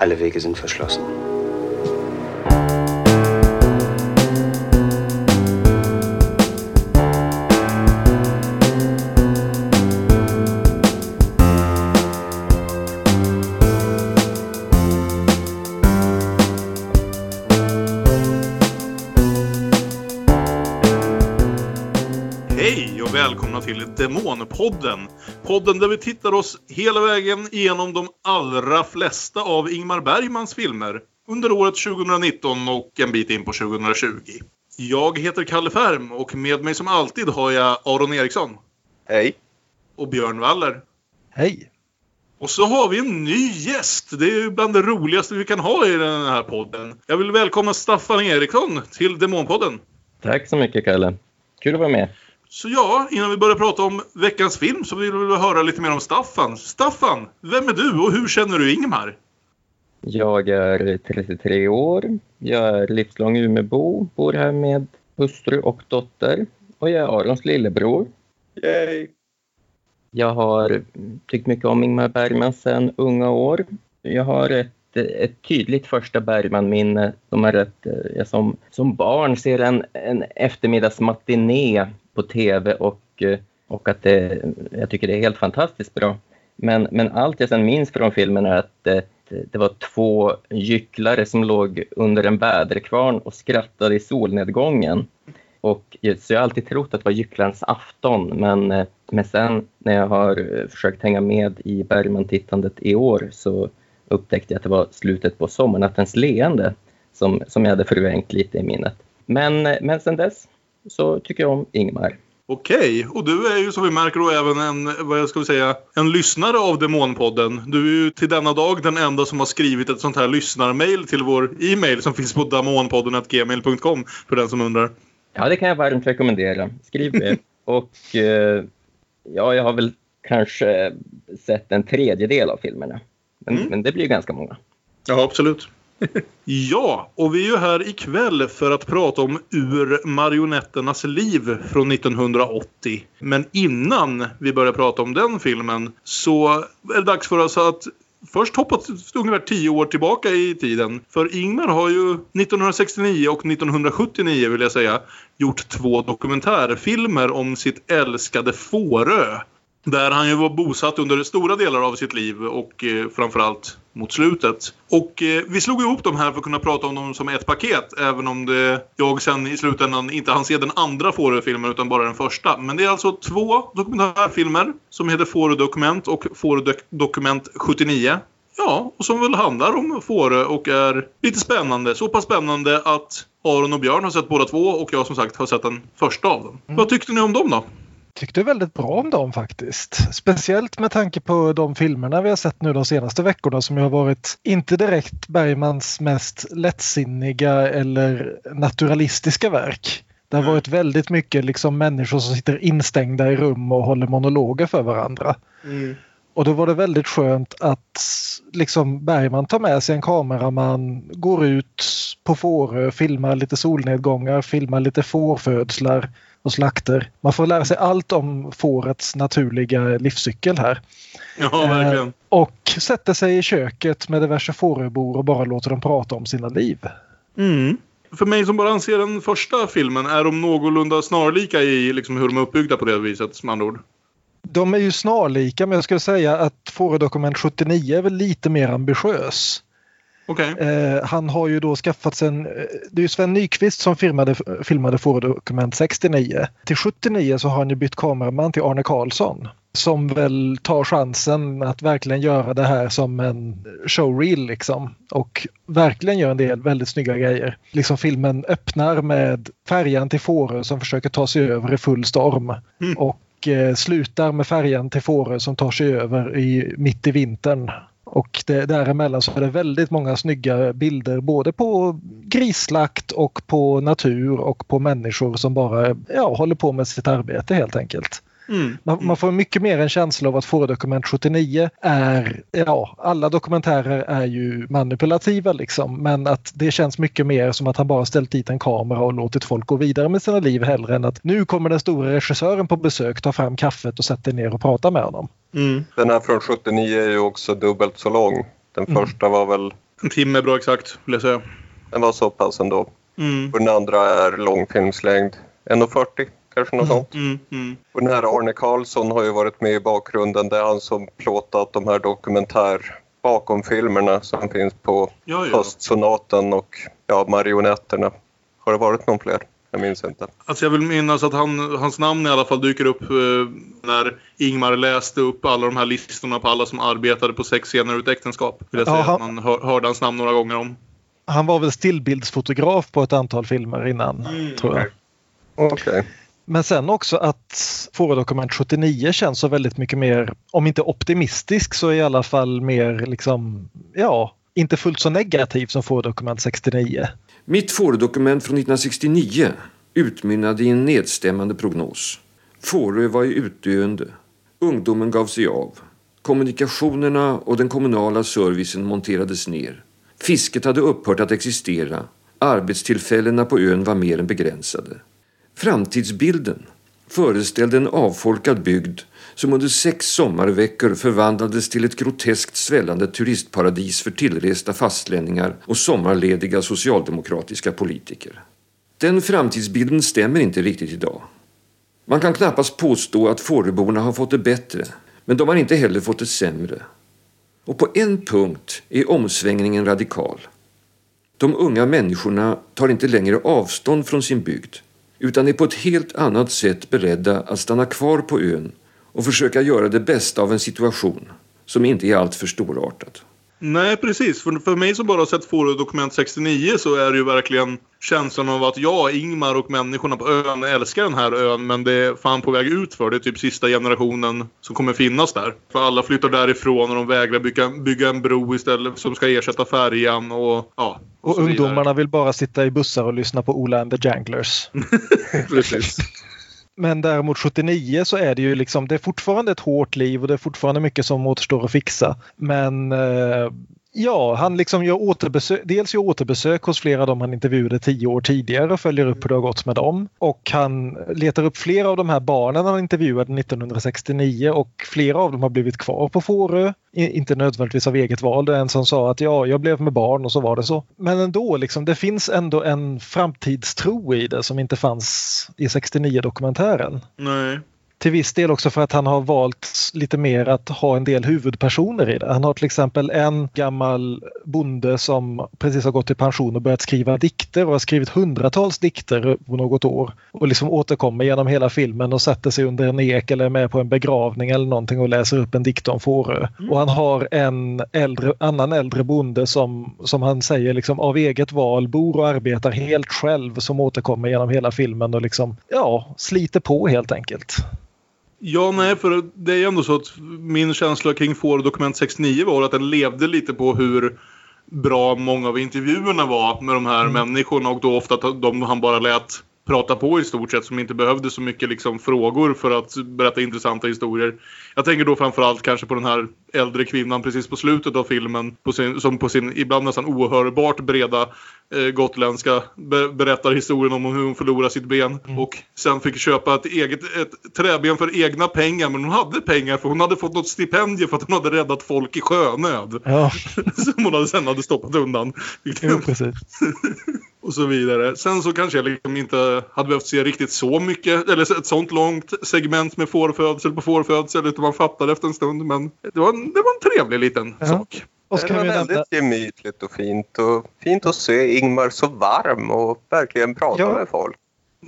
Alle Wege sind verschlossen. Hej och välkomna till Demonpodden. Podden där vi tittar oss hela vägen igenom de allra flesta av Ingmar Bergmans filmer under året 2019 och en bit in på 2020. Jag heter Kalle Färm och med mig som alltid har jag Aron Eriksson Hej. och Björn Waller. Hej! Och så har vi en ny gäst. Det är bland det roligaste vi kan ha i den här podden. Jag vill välkomna Staffan Eriksson till Demonpodden. Tack så mycket Kalle. Kul att vara med. Så ja, innan vi börjar prata om veckans film så vill vi höra lite mer om Staffan. Staffan, vem är du och hur känner du Ingmar? Jag är 33 år. Jag är livslång Umeåbo, bor här med hustru och dotter. Och jag är Arons lillebror. Yay. Jag har tyckt mycket om Ingmar Bergman sedan unga år. Jag har ett, ett tydligt första Bergman-minne. De är rätt, jag som, som barn ser en, en eftermiddagsmatiné på tv och, eh, och att det, jag tycker det är helt fantastiskt bra. Men, men allt jag sen minns från filmen är att eh, det, det var två gycklare som låg under en väderkvarn och skrattade i solnedgången. Och, eh, så jag har alltid trott att det var gycklarens afton, men, men sen när jag har försökt hänga med i Bergman-tittandet i år så upptäckte jag att det var slutet på sommarnattens leende som, som jag hade förvrängt lite i minnet. Men, men sen dess så tycker jag om Ingmar. Okej, och du är ju som vi märker då även en, vad ska säga, en lyssnare av Demonpodden. Du är ju till denna dag den enda som har skrivit ett sånt här lyssnarmail till vår e-mail som finns på damonpodden.gmail.com för den som undrar. Ja, det kan jag varmt rekommendera. Skriv det. och eh, ja, jag har väl kanske sett en tredjedel av filmerna. Men, Mm. men det blir ju ganska många. Ja, absolut ja, och vi är ju här ikväll för att prata om Ur marionetternas liv från 1980. Men innan vi börjar prata om den filmen så är det dags för oss att först hoppa ungefär tio år tillbaka i tiden. För Ingmar har ju 1969 och 1979 vill jag säga gjort två dokumentärfilmer om sitt älskade Fårö. Där han ju var bosatt under stora delar av sitt liv och eh, framförallt mot slutet. Och eh, vi slog ihop de här för att kunna prata om dem som ett paket. Även om det, jag sen i slutändan inte hann se den andra Fårö-filmen utan bara den första. Men det är alltså två dokumentärfilmer som heter Fårö Dokument och Fårö Dok- Dokument 79. Ja, och som väl handlar om Fårö och är lite spännande. Så pass spännande att Aron och Björn har sett båda två och jag som sagt har sett den första av dem. Vad tyckte ni om dem då? Tyckte väldigt bra om dem faktiskt. Speciellt med tanke på de filmerna vi har sett nu de senaste veckorna som ju har varit inte direkt Bergmans mest lättsinniga eller naturalistiska verk. Det har Mm. varit väldigt mycket liksom människor som sitter instängda i rum och håller monologer för varandra. Och då var det väldigt skönt att liksom Bergman tar med sig en kameraman, går ut på Fårö, filmar lite solnedgångar, filmar lite fårfödslar och slakter. Man får lära sig allt om fårets naturliga livscykel här. Ja, verkligen. Eh, och sätter sig i köket med diverse fåröbor och bara låter dem prata om sina liv. Mm. För mig som bara anser den första filmen är de någorlunda snarlika i liksom hur de är uppbyggda på det viset med andra ord. De är ju snarlika men jag skulle säga att Fårödokument 79 är väl lite mer ambitiös. Okej. Eh, han har ju då skaffat sig en... eh, Det är ju Sven Nykvist som filmade, filmade Fårödokument 69. Till 79 så har han ju bytt kameraman till Arne Karlsson. Som väl tar chansen att verkligen göra det här som en showreel liksom. Och verkligen gör en del väldigt snygga grejer. Liksom filmen öppnar med färjan till Fårö som försöker ta sig över i full storm. Mm. Och eh, slutar med färjan till Fårö som tar sig över i, mitt i vintern. Och det, däremellan så är det väldigt många snygga bilder både på grisslakt och på natur och på människor som bara ja, håller på med sitt arbete helt enkelt. Mm. Man, man får mycket mer en känsla av att Fårödokument 79 är, ja, alla dokumentärer är ju manipulativa liksom, men att det känns mycket mer som att han bara ställt dit en kamera och låtit folk gå vidare med sina liv hellre än att nu kommer den stora regissören på besök, ta fram kaffet och sätta ner och prata med honom. Mm. Den här från 79 är ju också dubbelt så lång. Den Mm. första var väl En timme bra exakt, vill jag säga. Den var så pass ändå. Mm. Och den andra är långfilmslängd. 1.40 kanske något sånt. Mm, mm. Och den här Arne Karlsson har ju varit med i bakgrunden. Det är han som plåtat de här dokumentär bakom-filmerna som finns på Ja, ja. Höstsonaten och ja, Marionetterna. Har det varit någon fler? Jag minns inte. Alltså jag vill minnas att han, hans namn i alla fall dyker upp eh, när Ingmar läste upp alla de här listorna på alla som arbetade på sex scener ur ett äktenskap. Vill jag Ja, säga. han- Man hör, hörde hans namn några gånger om. Han var väl stillbildsfotograf på ett antal filmer innan, Mm, tror jag. Okej. Men sen också att Fårödokument 79 känns så väldigt mycket mer, om inte optimistisk så i alla fall mer liksom, ja, inte fullt så negativ som Fårödokument 69. Mitt Fårö-dokument från 1969 utmynnade i en nedstämmande prognos. Fårö var i utdöende. Ungdomen gav sig av. Kommunikationerna och den kommunala servicen monterades ner. Fisket hade upphört att existera. Arbetstillfällena på ön var mer än begränsade. Framtidsbilden föreställde en avfolkad bygd som under sex sommarveckor förvandlades till ett groteskt svällande turistparadis för tillresta fastlänningar och sommarlediga socialdemokratiska politiker. Den framtidsbilden stämmer inte riktigt idag. Man kan knappast påstå att Fåröborna har fått det bättre, men de har inte heller fått det sämre. Och på en punkt är omsvängningen radikal. De unga människorna tar inte längre avstånd från sin bygd utan är på ett helt annat sätt beredda att stanna kvar på ön och försöka göra det bästa av en situation som inte är alltför storartad. Nej, precis. För, för mig som bara har sett Fårö dokument 69 så är det ju verkligen känslan av att jag, Ingmar och människorna på ön älskar den här ön men det är fan på väg ut för det. är typ sista generationen som kommer finnas där. För alla flyttar därifrån och de vägrar bygga, bygga en bro istället som ska ersätta färjan och ja. Och vidare. ungdomarna vill bara sitta i bussar och lyssna på Ola and the Janglers. Precis. Men däremot 79 så är det ju liksom, det är fortfarande ett hårt liv och det är fortfarande mycket som återstår att fixa. Men eh, ja, han liksom gör återbesök, dels gör återbesök hos flera av dem han intervjuade tio år tidigare och följer upp hur det har gått med dem. Och han letar upp flera av de här barnen han intervjuade 1969 och flera av dem har blivit kvar på Fårö. Inte nödvändigtvis av eget val. Det är en som sa att ja, jag blev med barn och så var det så. Men ändå, liksom, det finns ändå en framtidstro i det som inte fanns i 69-dokumentären. Nej. Till viss del också för att han har valt lite mer att ha en del huvudpersoner i det. Han har till exempel en gammal bonde som precis har gått i pension och börjat skriva dikter och har skrivit hundratals dikter på något år. Och liksom återkommer genom hela filmen och sätter sig under en ek eller är med på en begravning eller någonting och läser upp en dikt om Fårö. Och han har en äldre, annan äldre bonde som, som han säger liksom av eget val bor och arbetar helt själv som återkommer genom hela filmen och liksom ja, sliter på helt enkelt. Ja, nej, för det är ju ändå så att min känsla kring Fårö dokument 69 var att den levde lite på hur bra många av intervjuerna var med de här människorna och då ofta att de han bara lät prata på i stort sett som inte behövde så mycket liksom frågor för att berätta intressanta historier. Jag tänker då framförallt kanske på den här äldre kvinnan precis på slutet av filmen på sin, som på sin ibland nästan ohörbart breda eh, gotländska be, berättar historien om hur hon förlorade sitt ben och sen fick köpa ett eget ett träben för egna pengar men hon hade pengar för hon hade fått något stipendium för att hon hade räddat folk i sjönöd Ja, som hon hade sen hade stoppat undan. jo, precis. och så vidare. Sen så kanske jag liksom inte hade behövt se riktigt så mycket, eller ett sånt långt segment med fårfödsel på fårfödsel, utan man fattade efter en stund. Men det var, en- det var en trevlig liten Ja. sak. Och Det var vi nämna, väldigt gemytligt och fint. Och fint att se Ingmar så varm och verkligen prata Ja. med folk.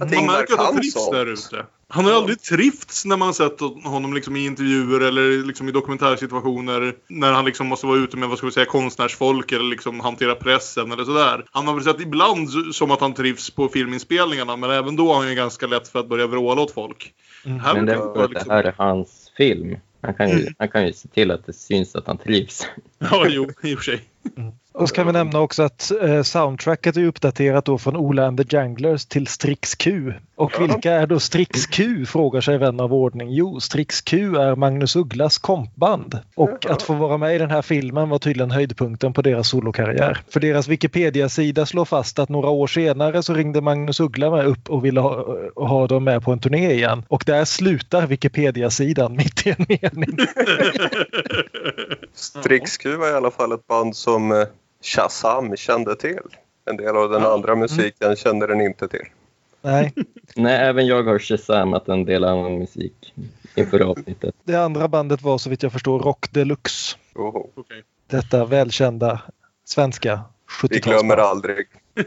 Att Man märker att han trivs sånt. där ute. Han har aldrig trivts när man sett honom liksom i intervjuer eller liksom i dokumentärsituationer. När han liksom måste vara ute med vad ska vi säga, konstnärsfolk eller liksom hantera pressen eller sådär. Han har väl sett ibland som att han trivs på filminspelningarna men även då har han ju ganska lätt för att börja vråla åt folk. Mm. Här Men det för att det här är hans film. Han kan, ju, han kan ju se till att det syns att han trivs. Ja, jo, i och för sig. och så kan vi nämna också att eh, soundtracket är uppdaterat då från Ola and the Janglers till Strix Q. Och vilka är då Strix Q? frågar sig vän av ordning. Jo, Strix Q är Magnus Ugglas kompband. Och att få vara med i den här filmen var tydligen höjdpunkten på deras solokarriär. För deras Wikipedia-sida slår fast att några år senare så ringde Magnus Uggla med upp och ville ha, ha dem med på en turné igen. Och där slutar Wikipedia-sidan mitt i en mening. Strix Q var i alla fall ett band som eh, Shazam kände till. En del av den andra musiken kände den inte till. Nej, Nej, även jag har shazamat en del annan musik inför avsnittet. det andra bandet var så vitt jag förstår Rock Deluxe. Oho. Okej. Detta välkända svenska Vi glömmer 70-talsband. aldrig.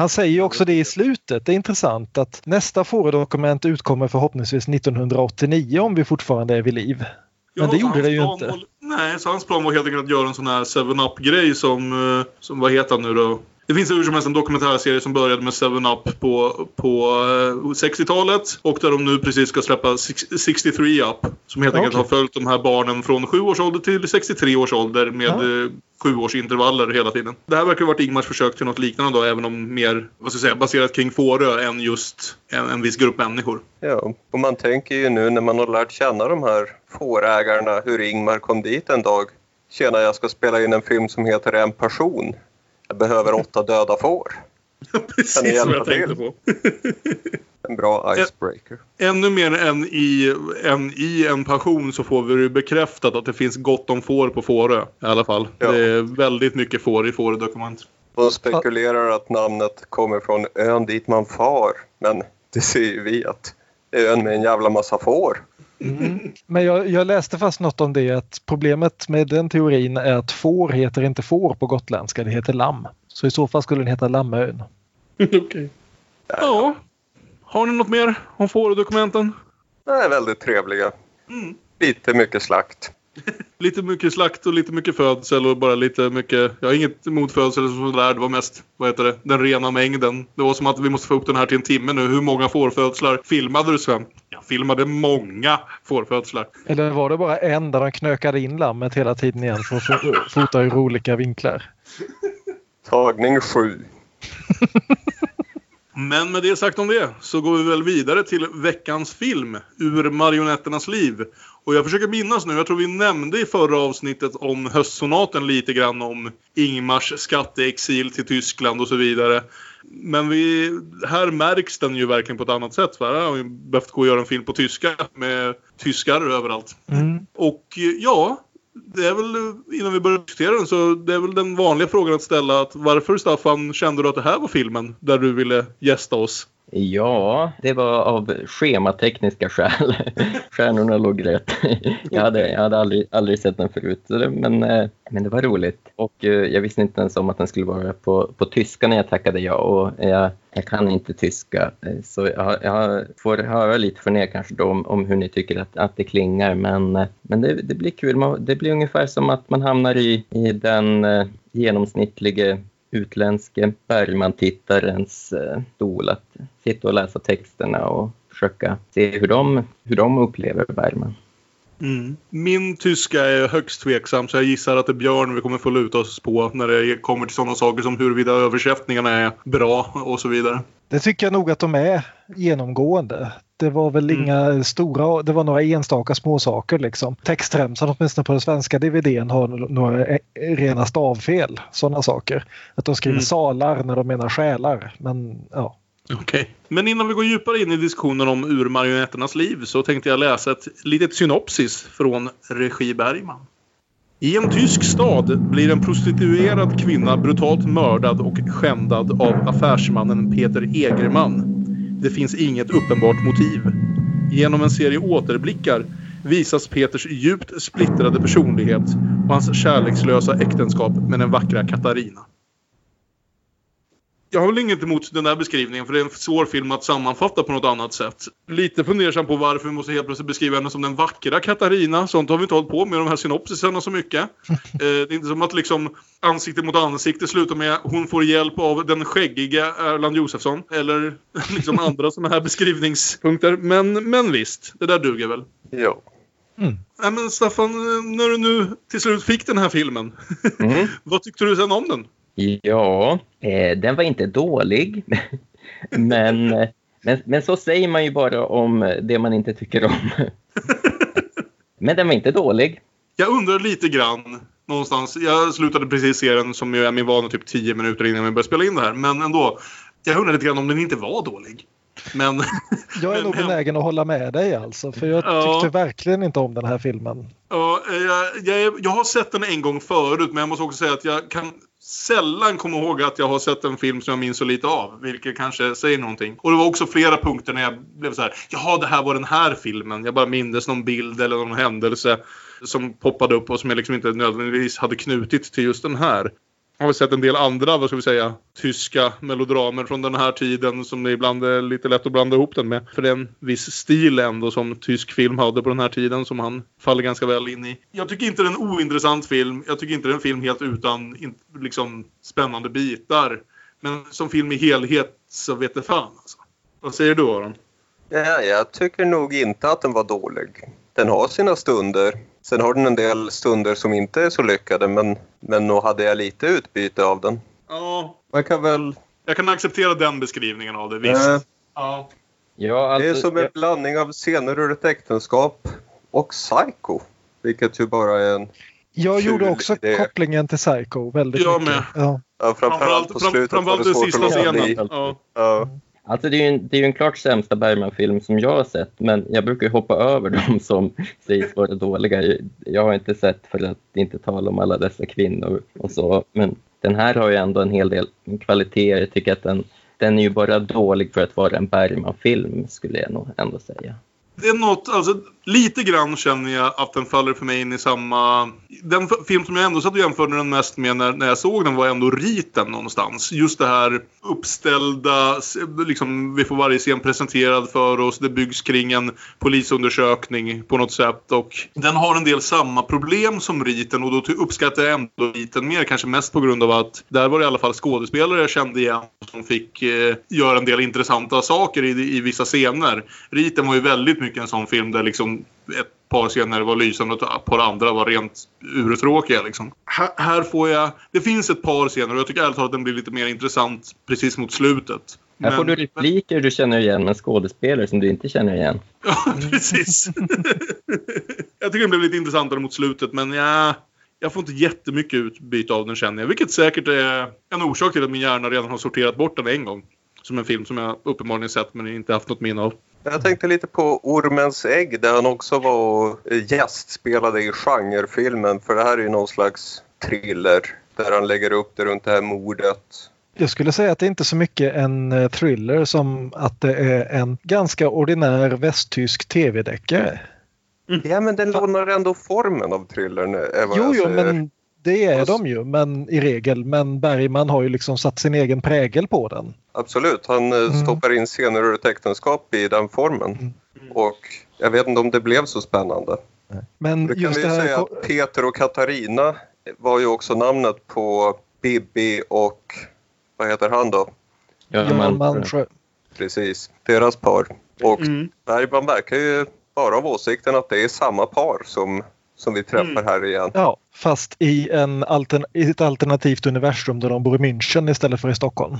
Han säger ju också det i slutet. Det är intressant att nästa Fårö-dokument utkommer förhoppningsvis 1989 om vi fortfarande är vid liv. Men Ja, det gjorde det ju inte. Var, nej, så hans plan var helt enkelt att göra en sån här 7-Up-grej som, eh, som, vad heter han nu då? Det finns hur som helst en dokumentärserie som började med 7-Up på, på eh, 60-talet och där de nu precis ska släppa six- 63 Up. Som helt enkelt Okej. har följt de här barnen från 7 års ålder till 63 års ålder med Ja. eh, sju års intervaller hela tiden. Det här verkar ha varit Ingmars försök till något liknande då, även om mer vad ska jag säga, baserat kring Fårö än just en, en viss grupp människor. Ja, och man tänker ju nu när man har lärt känna de här fårägarna hur Ingmar kom dit en dag. Tjena, jag ska spela in en film som heter En person. Jag behöver åtta döda får. precis vad jag tänkte till? på. En bra icebreaker. Ännu mer än i, än i en passion så får vi bekräftat att det finns gott om får på Fårö. I alla fall. Ja. Det är väldigt mycket får i Fårö-dokument. De spekulerar att namnet kommer från ön dit man far. Men det ser ju vi att det är ön med en jävla massa får. Men jag, jag läste fast något om det att problemet med den teorin är att får heter inte får på gotländska, det heter lamm. Så i så fall skulle den heta Lammön. Okej. Ja. Har ni något mer om Fårö-dokumenten? De är väldigt trevliga. Mm. Lite mycket slakt. Lite mycket slakt och lite mycket födsel och bara lite mycket... Jag har inget emot födsel och sådär. Det var mest, vad heter det, den rena mängden. Det var som att vi måste få upp den här till en timme nu. Hur många fårfödslar filmade du Sven? Filmade många fårfödslar. Eller var det bara en där de knökade in lammet hela tiden igen för att fo- fota ur olika vinklar? Tagning sju. Men med det sagt om det så går vi väl vidare till veckans film ur marionetternas liv. Och jag försöker minnas nu, jag tror vi nämnde i förra avsnittet om höstsonaten lite grann om Ingmars skatteexil till Tyskland och så vidare. Men vi, här märks den ju verkligen på ett annat sätt. För här har vi behövt gå och göra en film på tyska med tyskar överallt. Mm. Och eh, ja, det är väl innan vi börjar diskutera den så det är väl den vanliga frågan att ställa att varför Staffan kände du att det här var filmen där du ville gästa oss? Ja, det var av schematekniska skäl. Stjärnorna låg rätt. Jag hade, jag hade aldrig, aldrig sett den förut, men, eh, men det var roligt. Och eh, jag visste inte ens om att den skulle vara på, på tyska när jag tackade ja. Och jag, jag kan inte tyska, eh, så jag, jag får höra lite från er kanske då om, om hur ni tycker att, att det klingar. Men, men det, det blir kul. Man, det blir ungefär som att man hamnar i, i den genomsnittliga genomsnittlige utländske Bergman-tittarens eh, stol att sitta och läsa texterna och försöka se hur de, hur de upplever Bergman. Mm. Min tyska är högst tveksam så jag gissar att det är Björn vi kommer få luta oss på när det kommer till sådana saker som huruvida översättningarna är bra och så vidare. Det tycker jag nog att de är genomgående. Det var väl inga stora, det var några enstaka småsaker liksom. Textremsan åtminstone på den svenska DVDn har några eh, rena stavfel. Sådana saker. Att de skriver Mm. salar när de menar själar. Men ja. Okej. Men innan vi går djupare in i diskussionen om urmarionetternas liv så tänkte jag läsa ett litet synopsis från regi Bergman. I en tysk stad blir en prostituerad kvinna brutalt mördad och skändad av affärsmannen Peter Egerman. Det finns inget uppenbart motiv. Genom en serie återblickar visas Peters djupt splittrade personlighet och hans kärlekslösa äktenskap med den vackra Katarina. Jag har väl inget emot den där beskrivningen för det är en svår film att sammanfatta på något annat sätt. Lite fundersam på varför vi måste helt plötsligt beskriva henne som den vackra Katarina. Sånt har vi inte hållit på med de här synopsisarna så mycket. eh, det är inte som att liksom ansikte mot ansikte slutar med hon får hjälp av den skäggiga Erland Josefsson. Eller liksom andra sådana här beskrivningspunkter. Men, men visst, det där duger väl. Ja. Nej men Staffan, eh, när du nu till slut fick den här filmen. Mm. vad tyckte du sen om den? Ja, eh, den var inte dålig. men, eh, men, men så säger man ju bara om det man inte tycker om. men den var inte dålig. Jag undrar lite grann någonstans. Jag slutade precis se den som ju är min vana typ 10 minuter innan vi började spela in det här. Men ändå. Jag undrar lite grann om den inte var dålig. Men, Jag är Men- nog benägen att hålla med dig alltså. För jag Ja. tyckte verkligen inte om den här filmen. ja, jag, jag, är- jag har sett den en gång förut men jag måste också säga att jag kan sällan kommer ihåg att jag har sett en film som jag minns så lite av. Vilket kanske säger någonting. Och det var också flera punkter när jag blev så här. Jaha, det här var den här filmen. Jag bara mindes någon bild eller någon händelse som poppade upp och som jag liksom inte nödvändigtvis hade knutit till just den här. Har vi sett en del andra, vad ska vi säga, tyska melodramer från den här tiden som det ibland är lite lätt att blanda ihop den med. För det är en viss stil ändå som tysk film hade på den här tiden som han faller ganska väl in i. Jag tycker inte det är en ointressant film. Jag tycker inte det är en film helt utan in, liksom spännande bitar. Men som film i helhet så vet det fan alltså. Vad säger du Aron? Ja, jag tycker nog inte att den var dålig. Den har sina stunder. Sen har den en del stunder som inte är så lyckade men, men nog hade jag lite utbyte av den. Ja, Man kan väl... jag kan acceptera den beskrivningen av det, visst. Ja. Ja, det är alltså, som en jag, blandning av scener ur ett äktenskap och Psycho. Vilket ju bara är en... Jag gjorde också idé. kopplingen till Psycho väldigt Jag mycket. med. Ja. Ja, framförallt på slutet var framförallt det den svårt sista att låta bli. scenen. Ja. Ja alltså det, är ju en, det är ju en klart sämsta Bergman-film som jag har sett, men jag brukar ju hoppa över de som sägs vara dåliga. Jag har inte sett för att inte tala om alla dessa kvinnor och så, men den här har ju ändå en hel del kvaliteter. Jag tycker att den, den är ju bara dålig för att vara en Bergman-film, skulle jag nog ändå säga. Det är något, alltså lite grann känner jag att den faller för mig in i samma... Den film som jag ändå satt och jämförde den mest med när, när jag såg den var ändå Riten någonstans. Just det här uppställda, liksom vi får varje scen presenterad för oss. Det byggs kring en polisundersökning på något sätt. Och den har en del samma problem som Riten och då uppskattar jag ändå Riten mer. Kanske mest på grund av att där var det i alla fall skådespelare jag kände igen som fick eh, göra en del intressanta saker i, i vissa scener. Riten var ju väldigt mycket en sån film där liksom ett par scener var lysande och ett par andra var rent urtråkiga. Liksom. Här, här får jag... Det finns ett par scener och jag tycker ärligt talat att den blir lite mer intressant precis mot slutet. Här får du Men- repliker du känner igen, men skådespelare som du inte känner igen. Ja, precis. jag tycker den blev lite intressantare mot slutet, men ja, jag får inte jättemycket utbyte av den känner jag. Vilket säkert är en orsak till att min hjärna redan har sorterat bort den en gång. Som en film som jag uppenbarligen sett men inte haft något minne av. Jag tänkte lite på Ormens ägg där han också var och gästspelade i genrefilmen. För det här är ju någon slags thriller där han lägger upp det runt det här mordet. Jag skulle säga att det inte är så mycket en eh, thriller som att det är en ganska ordinär västtysk tv-deckare. Ja men den lånar ändå formen av thrillern är vad Jo, jag jo, men det är de ju men i regel. Men Bergman har ju liksom satt sin egen prägel på den. Absolut, han eh, Mm. stoppar in scener ur ett äktenskap i den formen. Mm. Och jag vet inte om det blev så spännande. Men Då kan just vi här... säga att Peter och Katarina var ju också namnet på Bibi och vad heter han då? Ja, Jan Malmsjö. Precis, deras par. Och Mm. Bergman verkar ju vara av åsikten att det är samma par som, som vi träffar Mm. här igen. Ja, fast i, en altern- i ett alternativt universum där de bor i München istället för i Stockholm.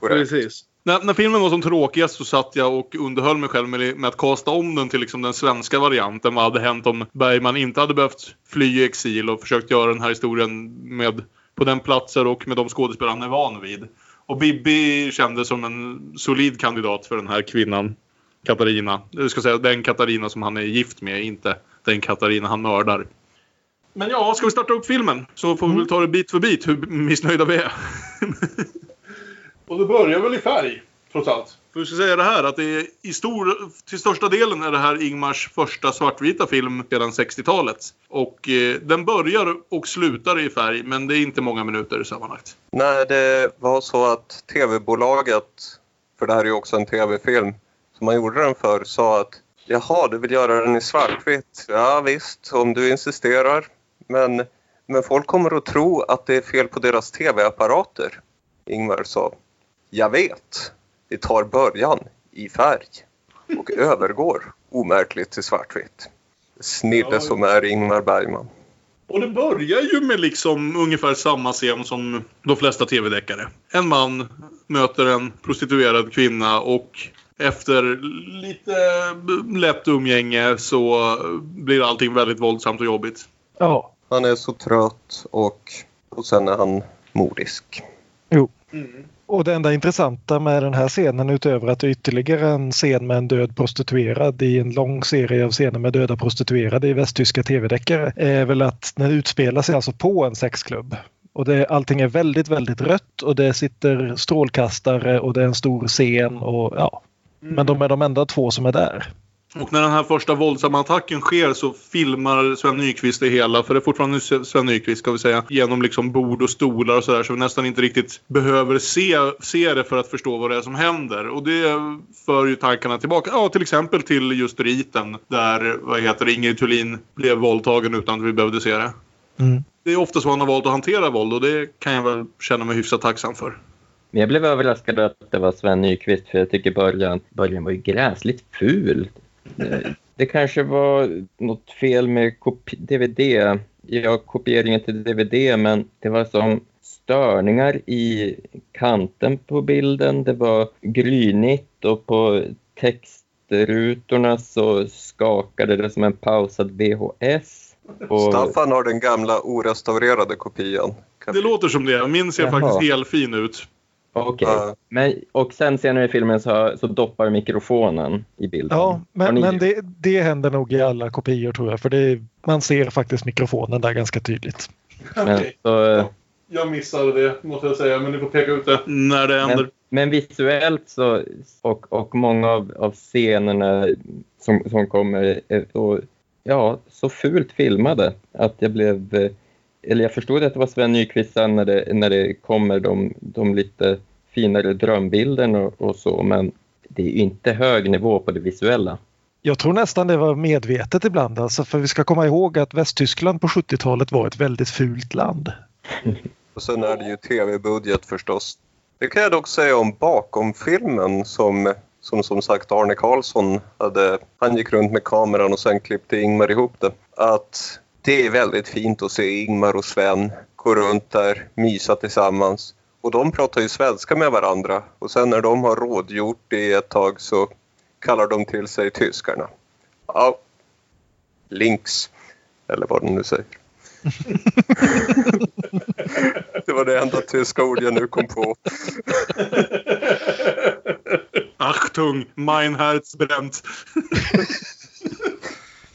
Korrekt. Precis. När, när filmen var som tråkigast så satt jag och underhöll mig själv med, med att kasta om den till liksom den svenska varianten. Vad hade hänt om Bergman inte hade behövt fly i exil och försökt göra den här historien med, på den platser och med de skådespelare han är van vid. Och Bibi kändes som en solid kandidat för den här kvinnan. Katarina. Jag ska säga den Katarina som han är gift med, inte den Katarina han mördar. Men ja, ska vi starta upp filmen så får vi väl ta det bit för bit hur missnöjda vi är. Och det börjar väl i färg, trots allt. För vi ska säga det här att det är i stor, till största delen är det här Ingmars första svartvita film sedan 60-talet. Och eh, den börjar och slutar i färg, men det är inte många minuter sammanlagt. Nej, det var så att tv-bolaget, för det här är ju också en tv-film, som man gjorde den för, sa att jaha, du vill göra den i svartvitt? Ja visst, om du insisterar. Men, men folk kommer att tro att det är fel på deras tv-apparater. Ingvar sa, jag vet. Det tar början i färg och övergår omärkligt till svartvitt. Snille Ja. som är Ingmar Bergman. Och det börjar ju med liksom ungefär samma scen som de flesta tv-deckare. En man möter en prostituerad kvinna och efter lite lätt umgänge så blir allting väldigt våldsamt och jobbigt. Ja, Han är så trött och, och sen är han modisk. Jo. Mm. Och det enda intressanta med den här scenen utöver att det är ytterligare en scen med en död prostituerad i en lång serie av scener med döda prostituerade i västtyska tv-deckare är väl att den utspelar sig alltså på en sexklubb. Och det, allting är väldigt, väldigt rött och det sitter strålkastare och det är en stor scen och ja. Men de är de enda två som är där. Och när den här första våldsamma attacken sker så filmar Sven Nykvist det hela. För det är fortfarande Sven Nykvist ska vi säga. Genom liksom bord och stolar och sådär. Så vi nästan inte riktigt behöver se, se det för att förstå vad det är som händer. Och det för ju tankarna tillbaka. Ja, till exempel till just riten. Där, vad heter det, Ingrid Thulin blev våldtagen utan att vi behövde se det. Mm. Det är ofta så han har valt att hantera våld och det kan jag väl känna mig hyfsat tacksam för. Men jag blev överraskad att det var Sven Nykvist för jag tycker början, början var ju gräsligt ful. Det, det kanske var något fel med kopi- DVD. Ja, kopieringen till DVD, men det var som störningar i kanten på bilden. Det var grynigt och på textrutorna så skakade det som en pausad VHS. Och, Staffan har den gamla orestaurerade kopian. Det låter som det. Min ser Jaha. faktiskt helt fin ut. Okej, Ja. men och sen senare i filmen så, så doppar mikrofonen i bilden. Ja, men, men det, det händer nog i alla kopior tror jag. För det, man ser faktiskt mikrofonen där ganska tydligt. men, så, Jag missade det måste jag säga, men ni får peka ut det när det händer. men, men visuellt så, och, och många av, av scenerna som, som kommer är så, ja, så fult filmade att jag blev... Eller jag förstod att det var Sven Nykvist sen när det, när det kommer de, de lite finare drömbilderna och, och så, men det är ju inte hög nivå på det visuella. Jag tror nästan det var medvetet ibland. Alltså, för vi ska komma ihåg att Västtyskland på 70-talet var ett väldigt fult land. Och sen är det ju tv-budget förstås. Det kan jag dock säga om bakom filmen som som som sagt Arne Karlsson hade. Han gick runt med kameran och sen klippte Ingmar ihop det. Att det är väldigt fint att se Ingmar och Sven gå runt där, mysa tillsammans. Och de pratar ju svenska med varandra och sen när de har rådgjort i ett tag så kallar de till sig tyskarna. Ja, links, eller vad de nu säger. Det var det enda tyska ord jag nu kom på. Achtung, mein Herz brennt.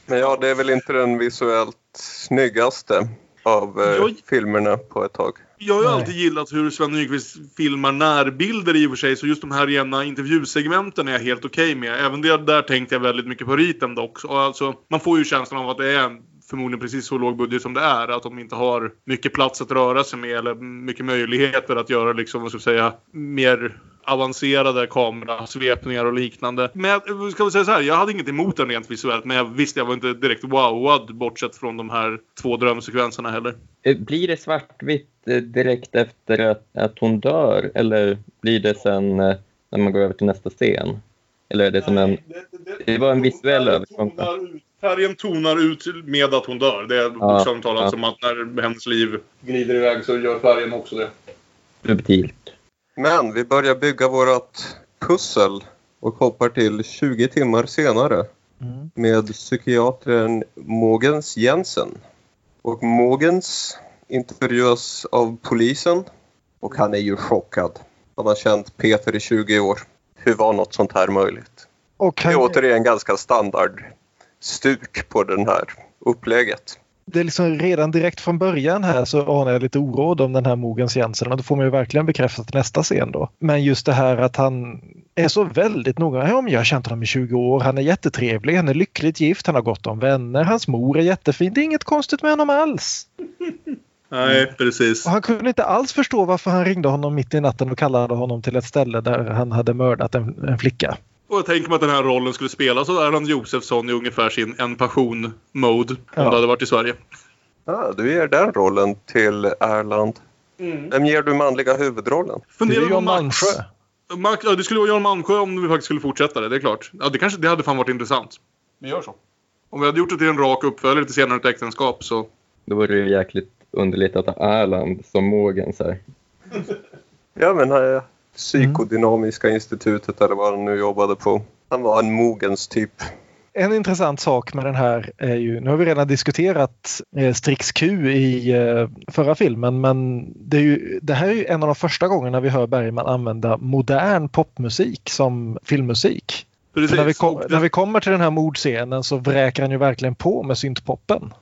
Men ja, det är väl inte den visuellt snyggaste av eh, Jag- filmerna på ett tag. Jag har ju alltid gillat hur Sven Nykvist filmar närbilder i och för sig. Så just de här rena intervjusegmenten är jag helt okej med. Även det där tänkte jag väldigt mycket på riten dock. Och alltså, man får ju känslan av att det är förmodligen precis så låg budget som det är. Att de inte har mycket plats att röra sig med eller mycket möjligheter att göra liksom, vad ska jag säga, mer avancerade kamerasvepningar och liknande. Men jag ska väl säga så här, jag hade inget emot den rent visuellt. Men jag visste jag var inte direkt wowad bortsett från de här två drömsekvenserna heller. Eh, Blir det svartvitt eh, direkt efter att, att hon dör eller blir det sen eh, när man går över till nästa scen? Eller är det som en... det var en visuell färgen övergång. tonar ut- Färgen tonar ut med att hon dör. Det är bokstavligt talat ja. som att när hennes liv glider iväg så gör färgen också det. subtilt? Men vi börjar bygga vårt pussel och hoppar till 20 timmar senare Mm. med psykiatern Mogens Jensen. Och Mogens intervjuas av polisen och han är ju chockad. Han har känt Peter i 20 år. Hur var något sånt här möjligt? Och Det är återigen ganska standard stuk på den här upplägget. Det är liksom redan direkt från början här så anar jag lite oråd om den här Mogens Jensen och då får man ju verkligen bekräftat nästa scen då. Men just det här att han är så väldigt noga. Ja, men jag har känt honom i 20 år. Han är jättetrevlig, han är lyckligt gift, han har gott om vänner, hans mor är jättefin. Det är inget konstigt med honom alls. Nej, precis. Och han kunde inte alls förstå varför han ringde honom mitt i natten och kallade honom till ett ställe där han hade mördat en, en flicka. Och jag tänker mig att den här rollen skulle spelas av Erland Josefsson i ungefär sin en passion-mode. Om Ja. det hade varit i Sverige. Ah, du ger den rollen till Erland. Vem ger du manliga huvudrollen? Det Funderar är Jan. Malmsjö. Max. Ja, det skulle vara Jan Malmsjö om vi faktiskt skulle fortsätta det. Det är klart. Ja, det, kanske, det hade fan varit intressant. Vi gör så. Om vi hade gjort det till en rak uppföljare till senare ett äktenskap så... Då vore det ju jäkligt underligt att ha Erland som Mogens här. Ja, men äh, Psykodynamiska institutet eller vad han nu jobbade på. Han var en Mogens typ. En intressant sak med den här är ju, nu har vi redan diskuterat eh, Strix Q i eh, förra filmen, men det, är ju, det här är ju en av de första gångerna vi hör Bergman använda modern popmusik som filmmusik. När vi, kom, när vi kommer till den här mordscenen så vräker han ju verkligen på med syntpoppen.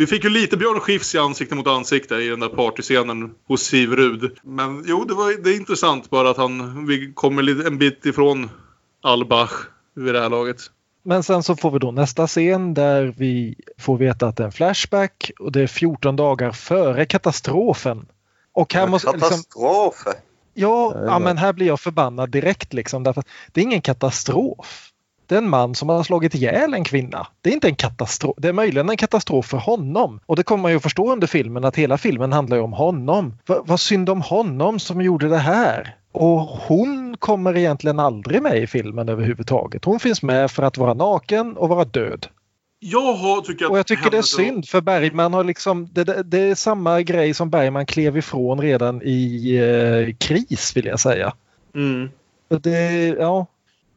Vi fick ju lite Björn Skifs i ansikte mot ansikte i den där partyscenen hos Siv Rud. Men jo, det, var, det är intressant bara att han, vi kommer en bit ifrån Albach vid det här laget. Men sen så får vi då nästa scen där vi får veta att det är en flashback och det är 14 dagar före katastrofen. Och här måste liksom, Katastrofer. ja, Ja, ja, men här blir jag förbannad direkt liksom. Därför att det är ingen katastrof. Är en man som har slagit ihjäl en kvinna. Det är inte en katastrof. Det är möjligen en katastrof för honom. Och det kommer man ju att förstå under filmen att hela filmen handlar om honom. Va- vad synd om honom som gjorde det här. Och hon kommer egentligen aldrig med i filmen överhuvudtaget. Hon finns med för att vara naken och vara död. Jag har, tycker att Och jag tycker det är synd för Bergman har liksom, det, det, det är samma grej som Bergman klev ifrån redan i eh, Kris vill jag säga. Mm. Det, ja,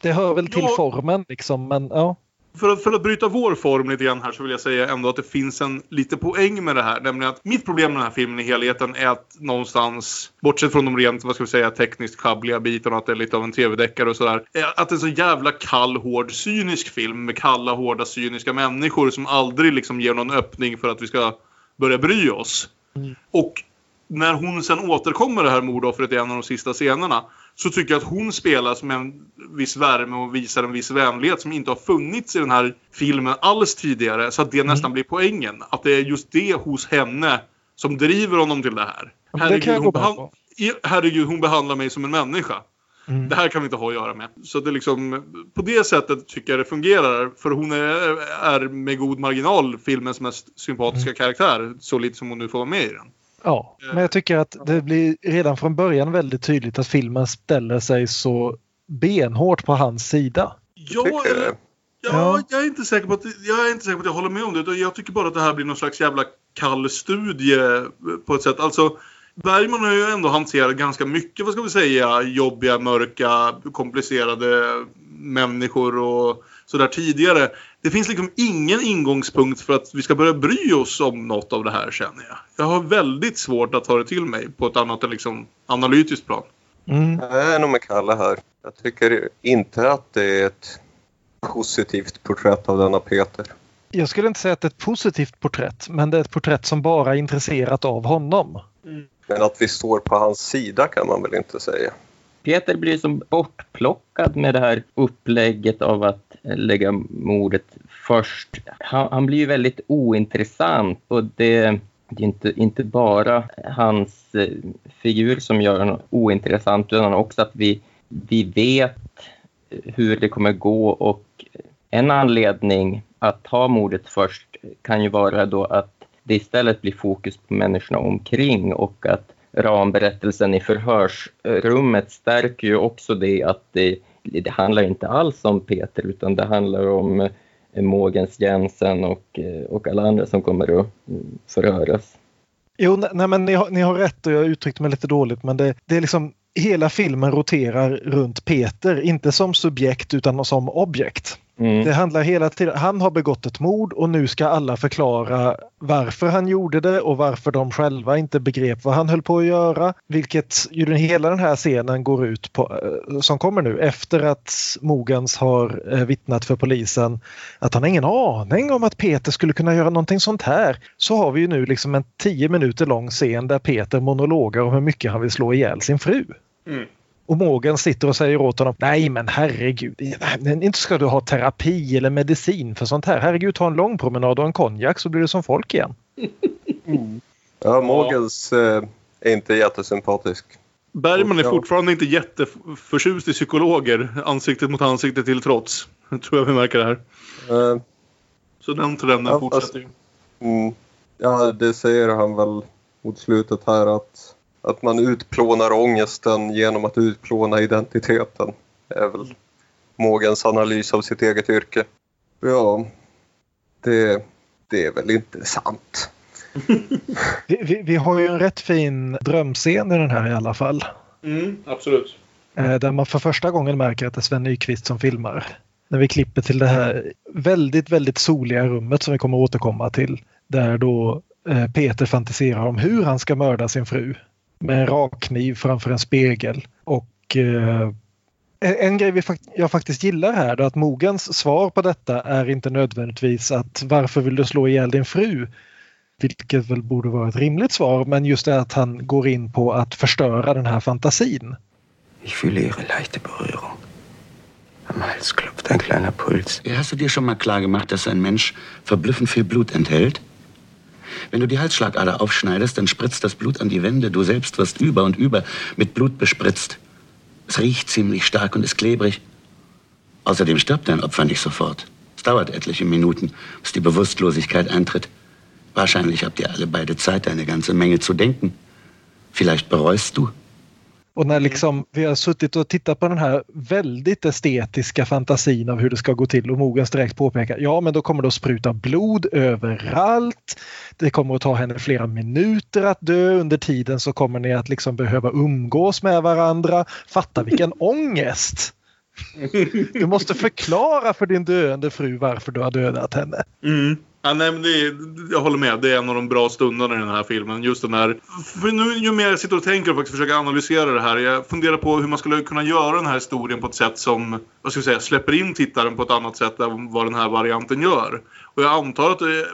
det hör väl till Ja. formen liksom men ja. För att, för att bryta vår form lite grann här så vill jag säga ändå att det finns en lite poäng med det här. Nämligen att mitt problem med den här filmen i helheten är att någonstans, bortsett från de rent, vad ska vi säga, tekniskt schabbliga bitarna, att det är lite av en tv-deckare och sådär. är Att det är en så jävla kall, hård, cynisk film med kalla, hårda, cyniska människor som aldrig liksom ger någon öppning för att vi ska börja bry oss. Mm. Och när hon sen återkommer det här mordoffret i en av de sista scenerna så tycker jag att hon spelas med en viss värme och visar en viss vänlighet som inte har funnits i den här filmen alls tidigare. Så att det nästan blir poängen. Att det är just det hos henne som driver honom till det här. Det jag hon, i- herregud, hon behandlar mig som en människa. Mm. Det här kan vi inte ha att göra med. Så det liksom, på det sättet tycker jag det fungerar. För hon är, är med god marginal filmens mest sympatiska Mm. karaktär. Så lite som hon nu får vara med i den. Ja, men jag tycker att det blir redan från början väldigt tydligt att filmen ställer sig så benhårt på hans sida. Ja, eller, ja, Ja. Jag, är inte säker på att, jag är inte säker på att jag håller med om det. Jag tycker bara att det här blir någon slags jävla kall studie på ett sätt. Alltså, Bergman har ju ändå hanterat ganska mycket, vad ska vi säga, jobbiga, mörka, komplicerade människor och sådär tidigare. Det finns liksom ingen ingångspunkt för att vi ska börja bry oss om något av det här känner jag. Jag har väldigt svårt att ta det till mig på ett annat än liksom analytiskt plan. Mm. Jag är nog med Kalle här. Jag tycker inte att det är ett positivt porträtt av denna Peter. Jag skulle inte säga att det är ett positivt porträtt, men det är ett porträtt som bara är intresserat av honom. Men att vi står på hans sida kan man väl inte säga. Peter blir som bortplockad med det här upplägget av att Eh, lägga mordet först. Han, han blir ju väldigt ointressant och det, det är inte, inte bara hans eh, figur som gör honom ointressant utan också att vi, vi vet eh, hur det kommer gå och en anledning att ta mordet först kan ju vara då att det istället blir fokus på människorna omkring och att ramberättelsen i förhörsrummet stärker ju också det att det, det handlar inte alls om Peter utan det handlar om eh, Mågens Mogens Jensen och, eh, och alla andra som kommer att mm, förhöras. Jo, nej, men ni har, ni har rätt och jag uttryckte mig lite dåligt men det, det är liksom hela filmen roterar runt Peter, inte som subjekt utan som objekt. Mm. Det handlar hela tiden, han har begått ett mord och nu ska alla förklara varför han gjorde det och varför de själva inte begrep vad han höll på att göra. Vilket ju den, hela den här scenen går ut på, eh, som kommer nu efter att Mogans har eh, vittnat för polisen att han har ingen aning om att Peter skulle kunna göra någonting sånt här. Så har vi ju nu liksom en tio minuter lång scen där Peter monologar om hur mycket han vill slå ihjäl sin fru. Mm. Och Morgan sitter och säger åt honom Nej men herregud, inte ska du ha terapi eller medicin för sånt här. Herregud, ta en lång promenad och en konjak så blir du som folk igen. Ja, Mogens eh, är inte jättesympatisk. Bergman är fortfarande inte jätteförtjust i psykologer, ansiktet mot ansikte till trots. Jag tror jag vi märker det här. Eh, Så den trenden Ja, fortsätter ju. mm, ja, det säger han väl mot slutet här att, att man utplånar ångesten genom att utplåna identiteten. Det är väl Mogens analys av sitt eget yrke. Ja, det, det är väl inte sant. Vi, vi, vi har ju en rätt fin drömscen i den här i alla fall. Mm, absolut. Eh, Där man för första gången märker att det är Sven Nykvist som filmar. När vi klipper till det här väldigt, väldigt soliga rummet som vi kommer återkomma till. Där då eh, Peter fantiserar om hur han ska mörda sin fru. Med en rakkniv framför en spegel. Och eh, en- grej vi jag faktiskt gillar här är att Mogens svar på detta är inte nödvändigtvis att varför vill du slå ihjäl din fru? Vilket väl borde vara ett rimligt svar, men just det att han går in på att förstöra den här fantasin. Ich fühle Ihre leichte Berührung. Am Hals klopft ein kleiner Puls. Hast du dir schon mal klar gemacht, dass ein Mensch verblüffend viel Blut enthält? Wenn du die Halsschlagader aufschneidest, dann spritzt das Blut an die Wände. Du selbst wirst über und über mit Blut bespritzt. Es riecht ziemlich stark und ist klebrig. Außerdem stirbt dein Opfer nicht sofort. Es dauert etliche Minuten, bis die Bewusstlosigkeit eintritt. Wahrscheinlich habt ihr alle beide Zeit, eine ganze Menge zu denken. Vielleicht bereust du. Och när liksom vi har suttit och tittat på den här väldigt estetiska fantasin av hur det ska gå till och Mogens direkt påpekar ja men då kommer det att spruta blod överallt. Det kommer att ta henne flera minuter att dö. Under tiden så kommer ni att liksom behöva umgås med varandra. Fatta vilken ångest! Du måste förklara för din döende fru varför du har dödat henne. Mm. Ja, nej, men det är, jag håller med. Det är en av de bra stunderna i den här filmen. Just den här... För nu, ju mer jag sitter och tänker och faktiskt försöker analysera det här. Jag funderar på hur man skulle kunna göra den här historien på ett sätt som vad ska jag säga, släpper in tittaren på ett annat sätt än vad den här varianten gör. Och jag antar att det är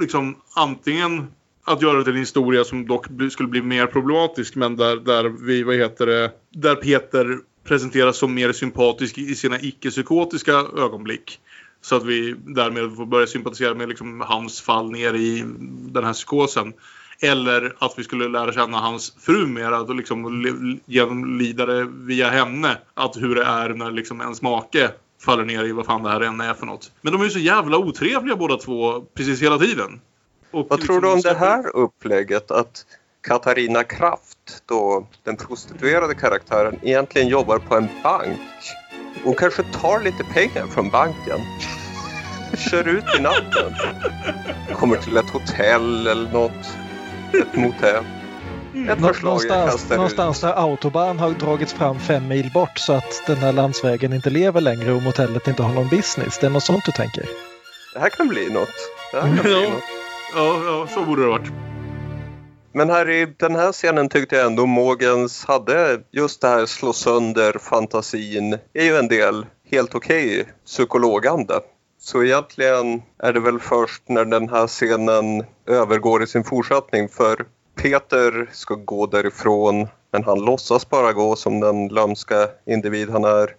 liksom antingen att göra det till en historia som dock skulle bli mer problematisk men där, där vi, vad heter det, där Peter presenteras som mer sympatisk i sina icke-psykotiska ögonblick. Så att vi därmed får börja sympatisera med liksom hans fall ner i den här psykosen. Eller att vi skulle lära känna hans fru mer och liksom genomlida det via henne. Att hur det är när liksom ens make faller ner i vad fan det här än är för något. Men de är ju så jävla otrevliga båda två precis hela tiden. Och Vad tror du liksom om det här upplägget att Katarina Kraft, då den prostituerade karaktären, egentligen jobbar på en bank? Hon kanske tar lite pengar från banken. Kör ut i natten. Kommer till ett hotell eller något. Ett motell. Ett Nå- Någonstans, någonstans där autobahn har dragits fram fem mil bort så att den här landsvägen inte lever längre och motellet inte har någon business. Det är något sånt du tänker? Det här kan bli något. Det här kan bli något. Ja, ja, så borde det ha varit. Men här i den här scenen tyckte jag ändå Mogens hade just det här slå sönder fantasin är ju en del helt okej psykologande. Så egentligen är det väl först när den här scenen övergår i sin fortsättning för Peter ska gå därifrån men han låtsas bara gå som den lömska individ han är.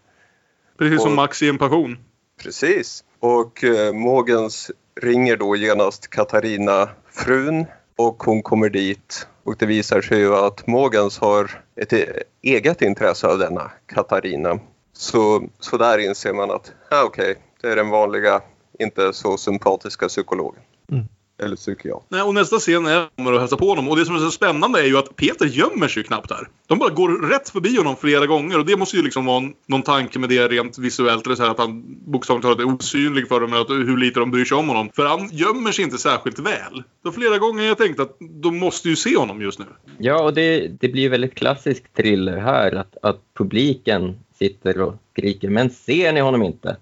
Precis som Och- Max i en passion. Precis. Och eh, Mogens ringer då genast Katarina, frun, och hon kommer dit. Och det visar sig ju att Mogens har ett e-, eget intresse av denna Katarina. Så, så där inser man att, ah, okej, det är den vanliga, inte så sympatiska psykologen. Mm. Eller psykiater. Nej, och nästa scen är kommer och hälsa på honom. Och det som är så spännande är ju att Peter gömmer sig ju knappt där. De bara går rätt förbi honom flera gånger. Och det måste ju liksom vara en- någon tanke med det rent visuellt. Eller så här att han bokstavligt talat är osynlig för dem. Men att hur lite de bryr sig om honom. För han gömmer sig inte särskilt väl. Så flera gånger har jag tänkt att de måste ju se honom just nu. Ja, och det, det blir väldigt klassisk thriller här att, att publiken sitter och skriker “Men ser ni honom inte?”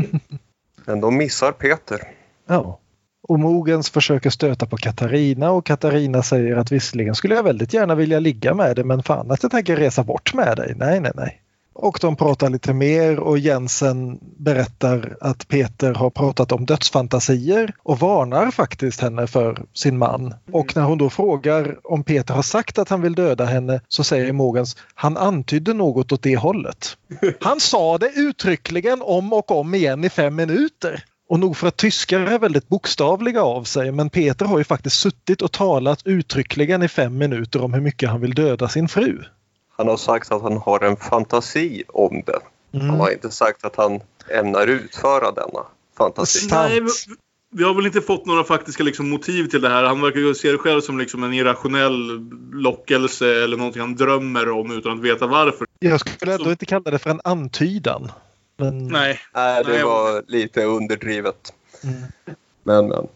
Men de missar Peter. Ja. Och Mogens försöker stöta på Katarina och Katarina säger att visserligen skulle jag väldigt gärna vilja ligga med dig men fan att jag tänker resa bort med dig. Nej, nej, nej. Och de pratar lite mer och Jensen berättar att Peter har pratat om dödsfantasier och varnar faktiskt henne för sin man. Och när hon då frågar om Peter har sagt att han vill döda henne så säger Mogens han antydde något åt det hållet. Han sa det uttryckligen om och om igen i fem minuter. Och nog för att tyskar är väldigt bokstavliga av sig men Peter har ju faktiskt suttit och talat uttryckligen i fem minuter om hur mycket han vill döda sin fru. Han har sagt att han har en fantasi om det. Mm. Han har inte sagt att han ämnar utföra denna fantasi. Nej, vi, vi har väl inte fått några faktiska liksom, motiv till det här. Han verkar ju se det själv som liksom en irrationell lockelse eller någonting han drömmer om utan att veta varför. Jag skulle ändå Så- inte kalla det för en antydan. Men, Nej. Nej, det Nej, var lite underdrivet. Mm. Men, men.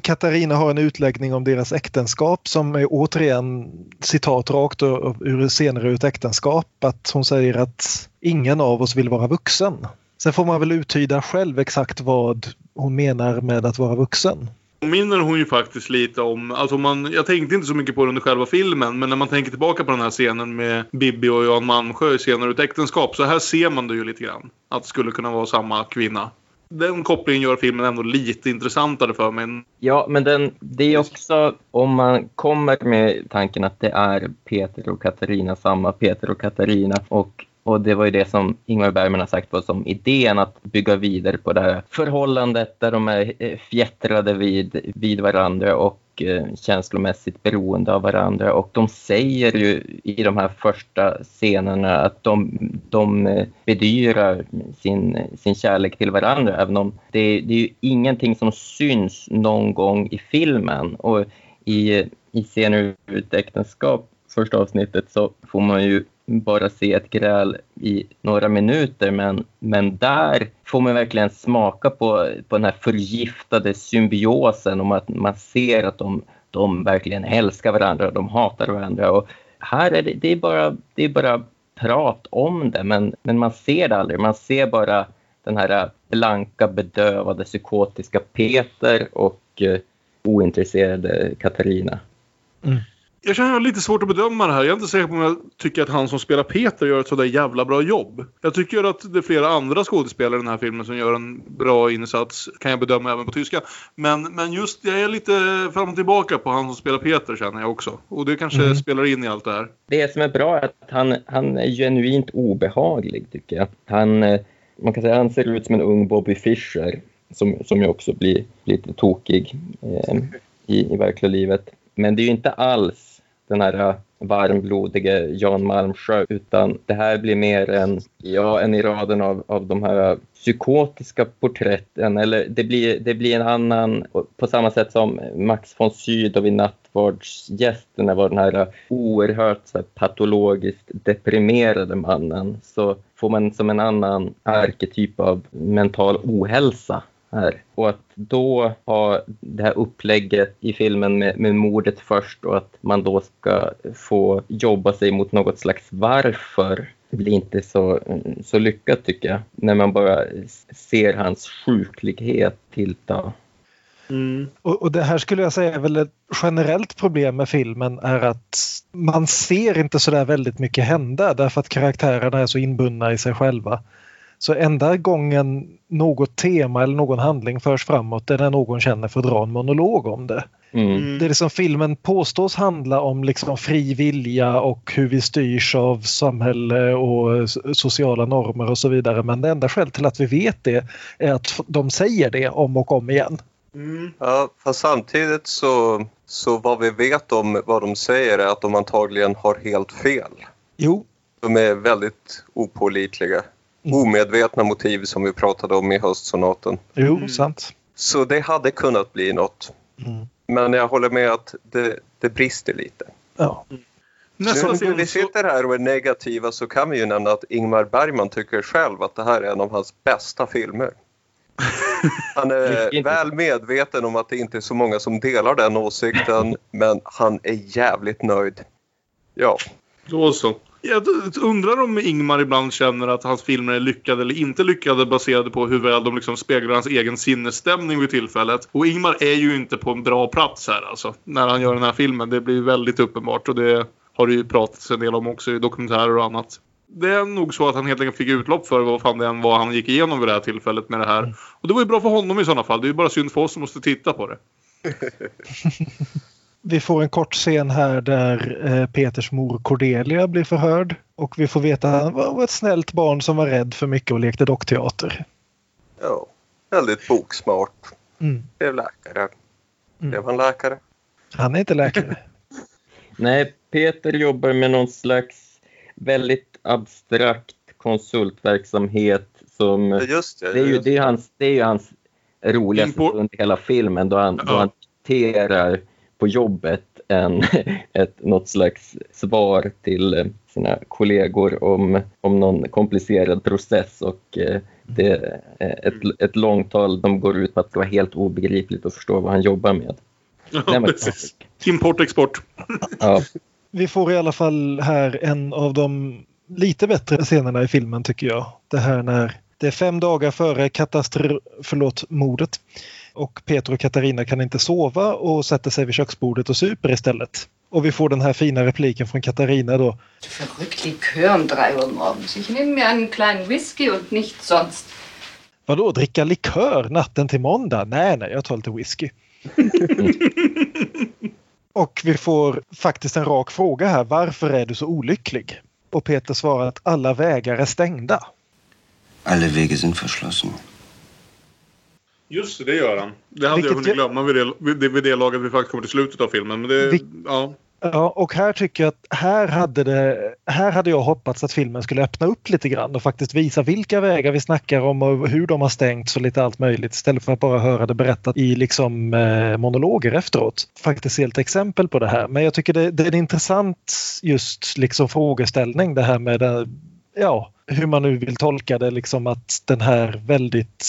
Katarina har en utläggning om deras äktenskap som är återigen citat rakt ur senare ur ett äktenskap. Att hon säger att ingen av oss vill vara vuxen. Sen får man väl uttyda själv exakt vad hon menar med att vara vuxen påminner hon ju faktiskt lite om, alltså man, jag tänkte inte så mycket på det under själva filmen, men när man tänker tillbaka på den här scenen med Bibi och Jan Malmsjö i senare Ut äktenskap, så här ser man det ju lite grann. Att det skulle kunna vara samma kvinna. Den kopplingen gör filmen ändå lite intressantare för mig. Ja, men den, det är också om man kommer med tanken att det är Peter och Katarina, samma Peter och Katarina och och det var ju det som Ingmar Bergman har sagt var som idén att bygga vidare på det här förhållandet där de är eh, fjättrade vid, vid varandra och eh, känslomässigt beroende av varandra. Och de säger ju i de här första scenerna att de, de eh, bedyrar sin, sin kärlek till varandra. Även om det, det är ju ingenting som syns någon gång i filmen. Och i, i scener ur ett äktenskap, första avsnittet, så får man ju bara se ett gräl i några minuter men, men där får man verkligen smaka på, på den här förgiftade symbiosen om att man ser att de, de verkligen älskar varandra, de hatar varandra. Och här är det, det, är bara, det är bara prat om det men, men man ser det aldrig. Man ser bara den här blanka, bedövade, psykotiska Peter och eh, ointresserade Katarina. Mm jag känner lite svårt att bedöma det här. Jag är inte säker på om jag tycker att han som spelar Peter gör ett sådär jävla bra jobb. Jag tycker att det är flera andra skådespelare i den här filmen som gör en bra insats. Kan jag bedöma även på tyska. Men, men just, jag är lite fram och tillbaka på han som spelar Peter känner jag också. Och det kanske mm. spelar in i allt det här. Det som är bra är att han, han är genuint obehaglig tycker jag. Han, eh, man kan säga han ser ut som en ung Bobby Fischer. Som, som ju också blir lite tokig eh, i, i verkliga livet. Men det är ju inte alls den här äh, varmblodige Jan Malmsjö utan det här blir mer en, ja, en i raden av, av de här äh, psykotiska porträtten eller det blir, det blir en annan på samma sätt som Max von Sydow i Nattvardsgästerna var den här äh, oerhört så här, patologiskt deprimerade mannen så får man som en annan arketyp av mental ohälsa här. Och att då ha det här upplägget i filmen med, med mordet först och att man då ska få jobba sig mot något slags varför det blir inte så, så lyckat tycker jag. När man bara ser hans sjuklighet tillta. Mm. Och, och, det här skulle jag säga är väl ett generellt problem med filmen är att man ser inte så där väldigt mycket hända därför att karaktärerna är så inbundna i sig själva. Så enda gången något tema eller någon handling förs framåt är när någon känner för att dra en monolog om det. Mm. Det är liksom filmen påstås handla om liksom fri vilja och hur vi styrs av samhälle och sociala normer och så vidare. Men det enda skälet till att vi vet det är att de säger det om och om igen. Mm. Ja, fast samtidigt så, så vad vi vet om vad de säger är att de antagligen har helt fel. Jo. De är väldigt opålitliga. Omedvetna motiv som vi pratade om i höstsonaten. Jo, mm. sant. Så det hade kunnat bli något. Mm. Men jag håller med att det, det brister lite. Ja. Mm. Nästa nu när vi sitter här och är negativa så kan vi ju nämna att Ingmar Bergman tycker själv att det här är en av hans bästa filmer. Han är väl medveten om att det inte är så många som delar den åsikten men han är jävligt nöjd. Ja. Då så. Jag undrar om Ingmar ibland känner att hans filmer är lyckade eller inte lyckade baserade på hur väl de liksom speglar hans egen sinnesstämning vid tillfället. Och Ingmar är ju inte på en bra plats här alltså. När han gör den här filmen. Det blir väldigt uppenbart och det har det ju pratats en del om också i dokumentärer och annat. Det är nog så att han helt enkelt fick utlopp för vad fan det än var han gick igenom vid det här tillfället med det här. Mm. Och det var ju bra för honom i sådana fall. Det är ju bara synd för oss som måste titta på det. Vi får en kort scen här där eh, Peters mor Cordelia blir förhörd och vi får veta att han var ett snällt barn som var rädd för mycket och lekte dockteater. Ja, väldigt boksmart. Mm. Blev läkare. Mm. Blev han läkare? Han är inte läkare. Nej, Peter jobbar med någon slags väldigt abstrakt konsultverksamhet som... Ja, just det, det, är ju, det, är hans, det är ju hans roligaste stund i hela filmen då han, ja. då han dikterar på jobbet en, ett, något slags svar till sina kollegor om, om någon komplicerad process och eh, det är ett, ett långtal de går ut på att det var helt obegripligt att förstå vad han jobbar med. Ja, precis. Import, export. Ja, Vi får i alla fall här en av de lite bättre scenerna i filmen tycker jag. Det här när det är fem dagar före katastro- förlåt, mordet och Peter och Katarina kan inte sova och sätter sig vid köksbordet och super istället. Och vi får den här fina repliken från Katarina då. Du verrückt Likör um drei Uhr morgens. Ich nehme mir einen kleinen Whisky und nichts sonst. Vadå, dricka likör natten till måndag? Nej, nej, jag tar lite whisky. och vi får faktiskt en rak fråga här. Varför är du så olycklig? Och Peter svarar att alla vägar är stängda. Alle Wege sind verschlossen. Just det, det gör han. Det hade Vilket jag hunnit glömma vid det, vid det, vid det laget vi faktiskt kommer till slutet av filmen. Men det, Vi- ja. Ja, och här tycker jag att här hade, det, här hade jag hoppats att filmen skulle öppna upp lite grann och faktiskt visa vilka vägar vi snackar om och hur de har stängts och lite allt möjligt istället för att bara höra det berättat i liksom eh, monologer efteråt. Faktiskt ett exempel på det här. Men jag tycker det, det är en intressant just liksom frågeställning det här med det, ja, hur man nu vill tolka det liksom att den här väldigt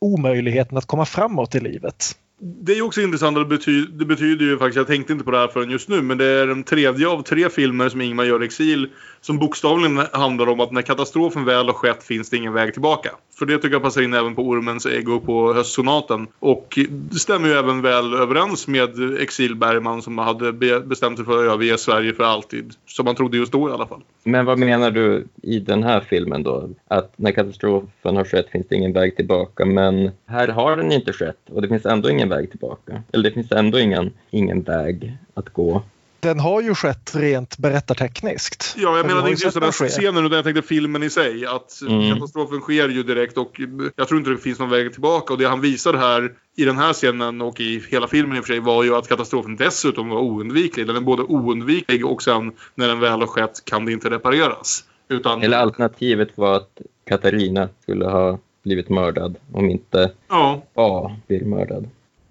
omöjligheten att komma framåt i livet. Det är också intressant. och Det betyder, det betyder ju faktiskt, jag tänkte inte på det här förrän just nu, men det är den tredje av tre filmer som Ingmar gör i exil som bokstavligen handlar om att när katastrofen väl har skett finns det ingen väg tillbaka. För det tycker jag passar in även på Ormens ägg och på Höstsonaten. Och det stämmer ju även väl överens med Exil Bergman som hade bestämt sig för att överge Sverige för alltid. Som man trodde just då i alla fall. Men vad menar du i den här filmen då? Att när katastrofen har skett finns det ingen väg tillbaka, men här har den inte skett och det finns ändå ingen väg tillbaka. Eller det finns ändå ingen, ingen väg att gå. Den har ju skett rent berättartekniskt. Ja, jag Men vi menar har ju inte just den här den ske. scenen utan jag tänkte filmen i sig. Att Mm. katastrofen sker ju direkt och jag tror inte det finns någon väg tillbaka. Och det han visar här i den här scenen och i hela filmen i och för sig var ju att katastrofen dessutom var oundviklig. Den är både oundviklig och sen när den väl har skett kan det inte repareras. Utan, Eller alternativet var att Katarina skulle ha blivit mördad om inte ja, A blir mördad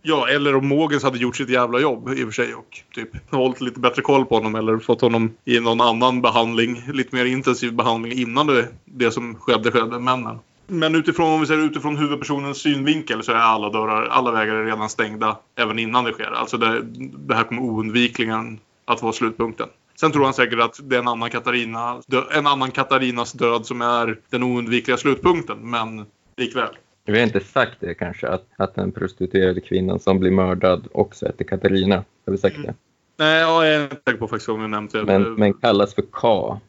ja, eller om Mogens hade gjort sitt jävla jobb i och för sig och typ hållit lite bättre koll på honom eller fått honom i någon annan behandling, lite mer intensiv behandling innan det, det som skedde skedde. Men, men utifrån, om vi ser utifrån huvudpersonens synvinkel så är alla dörrar, alla vägar är redan stängda även innan det sker. Alltså det, det här kommer oundvikligen att vara slutpunkten. Sen tror han säkert att det är en annan, Katarina, en annan Katarinas död som är den oundvikliga slutpunkten, men likväl. Vi har inte sagt det kanske, att, att den prostituerade kvinnan som blir mördad också heter Katarina. Har vi sagt det? Nej, ja, jag är inte säker på faktiskt om vi nämnt det. Men, men kallas för K.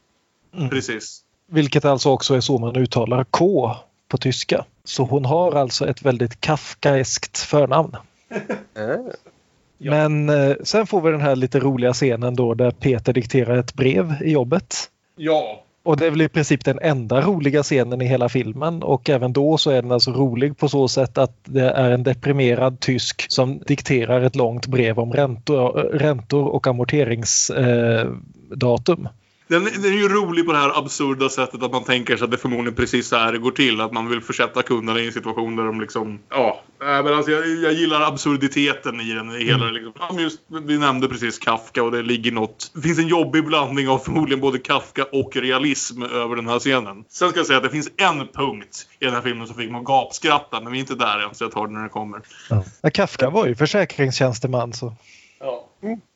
Precis. Vilket alltså också är så man uttalar K på tyska. Så hon har alltså ett väldigt kafkaiskt förnamn. Eh. Men eh, sen får vi den här lite roliga scenen då där Peter dikterar ett brev i jobbet. Ja, och det är väl i princip den enda roliga scenen i hela filmen och även då så är den alltså rolig på så sätt att det är en deprimerad tysk som dikterar ett långt brev om räntor, räntor och amorteringsdatum. Eh. Den, den är ju rolig på det här absurda sättet att man tänker sig att det förmodligen precis så här det går till. Att man vill försätta kunderna i en situation där de liksom... Ja, nej, men alltså jag, jag gillar absurditeten i den. I hela, liksom. ja, men just, vi nämnde precis Kafka och det ligger något... Det finns en jobbig blandning av förmodligen både Kafka och realism över den här scenen. Sen ska jag säga att det finns en punkt i den här filmen som fick mig att gapskratta. Men vi är inte där än så jag tar det när det kommer. Ja, Kafka var ju försäkringstjänsteman så Ja.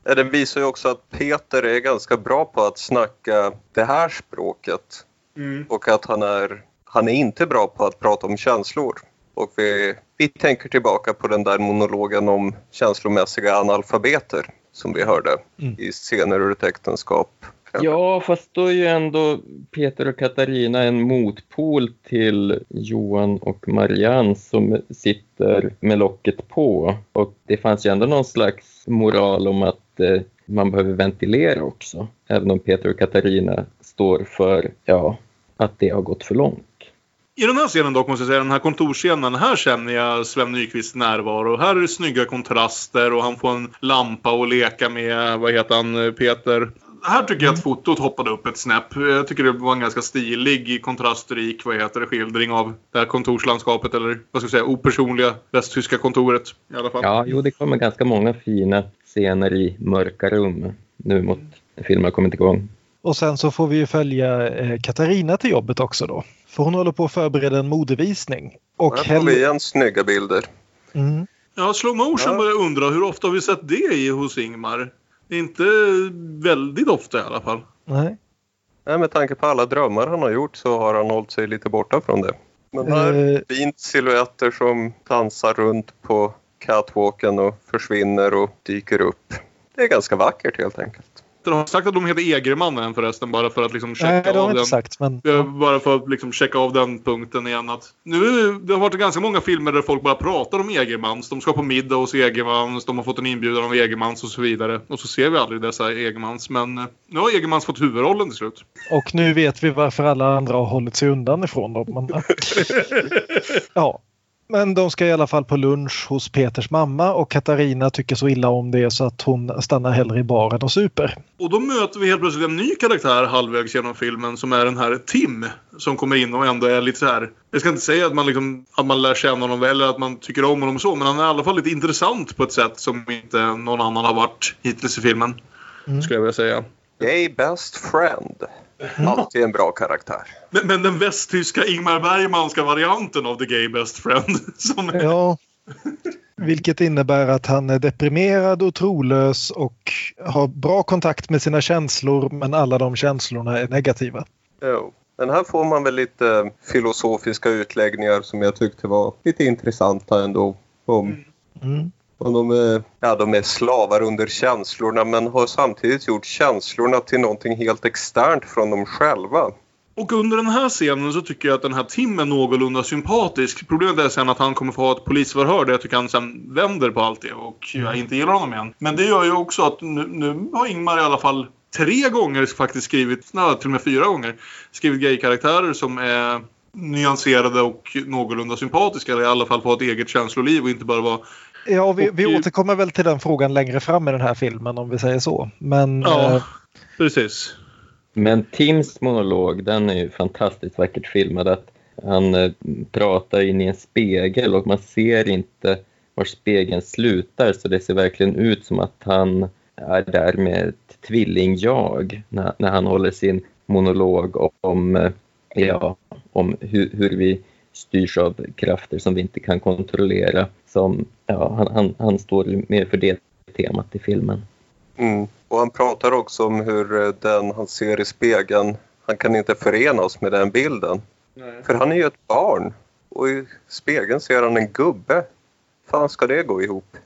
Ja, den visar ju också att Peter är ganska bra på att snacka det här språket Mm. och att han är, han är inte bra på att prata om känslor. Och vi, vi tänker tillbaka på den där monologen om känslomässiga analfabeter som vi hörde Mm. i scener ur ett äktenskap. Ja, fast då är ju ändå Peter och Katarina en motpol till Johan och Marianne som sitter med locket på. Och det fanns ju ändå någon slags moral om att eh, man behöver ventilera också. Även om Peter och Katarina står för, ja, att det har gått för långt. I den här scenen dock måste jag säga, den här kontorsscenen, här känner jag Sven Nykvists närvaro. Här är det snygga kontraster och han får en lampa att leka med, vad heter han, Peter? Här tycker jag att fotot hoppade upp ett snäpp. Jag tycker det var en ganska stilig, kontrastrik, vad heter det, skildring av det här kontorslandskapet eller vad ska jag säga, opersonliga västtyska kontoret i alla fall. Ja, jo, det kommer ganska många fina scener i mörka rum nu mot när filmen har kommit igång. Och sen så får vi ju följa eh, Katarina till jobbet också då. För hon håller på att förbereda en modevisning. Och Här får vi igen snygga bilder. Mm. Ja, slow motion Ja. börjar jag undra. Hur ofta har vi sett det i hos Ingmar? Inte väldigt ofta i alla fall. Nej. Nej, med tanke på alla drömmar han har gjort så har han hållit sig lite borta från det. Men här Eh, fint silhuetter som dansar runt på catwalken och försvinner och dyker upp. Det är ganska vackert helt enkelt. De har sagt att de heter Egerman än förresten bara för att liksom checka nej, det av den. sagt. Men, Bara för att liksom checka av den punkten igen. Att nu, det har varit ganska många filmer där folk bara pratar om Egermans. De ska på middag hos Egermans, de har fått en inbjudan av Egermans och så vidare. Och så ser vi aldrig dessa Egermans. Men eh, nu har Egermans fått huvudrollen till slut. och nu vet vi varför alla andra har hållit sig undan ifrån dem. Men, ja. Men de ska i alla fall på lunch hos Peters mamma och Katarina tycker så illa om det så att hon stannar hellre i baren och super. Och då möter vi helt plötsligt en ny karaktär halvvägs genom filmen som är den här Tim. Som kommer in och ändå är lite så här. Jag ska inte säga att man, liksom, att man lär känna honom eller att man tycker om honom så. Men han är i alla fall lite intressant på ett sätt som inte någon annan har varit hittills i filmen. Skulle jag vilja säga. Gay best friend. Alltid en bra karaktär. Men, men den västtyska Ingmar Bergmanska varianten av The Gay Best Friend. Som är, Ja. Vilket innebär att han är deprimerad och trolös och har bra kontakt med sina känslor men alla de känslorna är negativa. Jo. Men här får man väl lite filosofiska utläggningar som jag tyckte var lite intressanta ändå. Om, Mm. Om de, är, ja, de är slavar under känslorna men har samtidigt gjort känslorna till någonting helt externt från dem själva. och under den här scenen så tycker jag att den här Tim är någorlunda sympatisk. Problemet är sen att han kommer få ha ett polisförhör där jag tycker han sen vänder på allt det och jag inte gillar honom igen. Men det gör ju också att nu, nu har Ingmar i alla fall tre gånger faktiskt skrivit, nej, till och med fyra gånger, skrivit gay-karaktärer som är nyanserade och någorlunda sympatiska. Eller i alla fall få ett eget känsloliv och inte bara vara Ja, vi, vi återkommer väl till den frågan längre fram i den här filmen om vi säger så. Men Ja, eh, precis. Men Tims monolog, den är ju fantastiskt vackert filmad. Att han eh, pratar in i en spegel och man ser inte var spegeln slutar så det ser verkligen ut som att han är där med ett tvilling-jag när, när han håller sin monolog om, eh, ja, om hur, hur vi styrs av krafter som vi inte kan kontrollera. Som, ja, han, han, han står mer för det temat i filmen. Mm. Och han pratar också om hur eh, den han ser i spegeln, han kan inte förenas med den bilden. För han är ju ett barn och i spegeln ser han en gubbe. fan ska det gå ihop?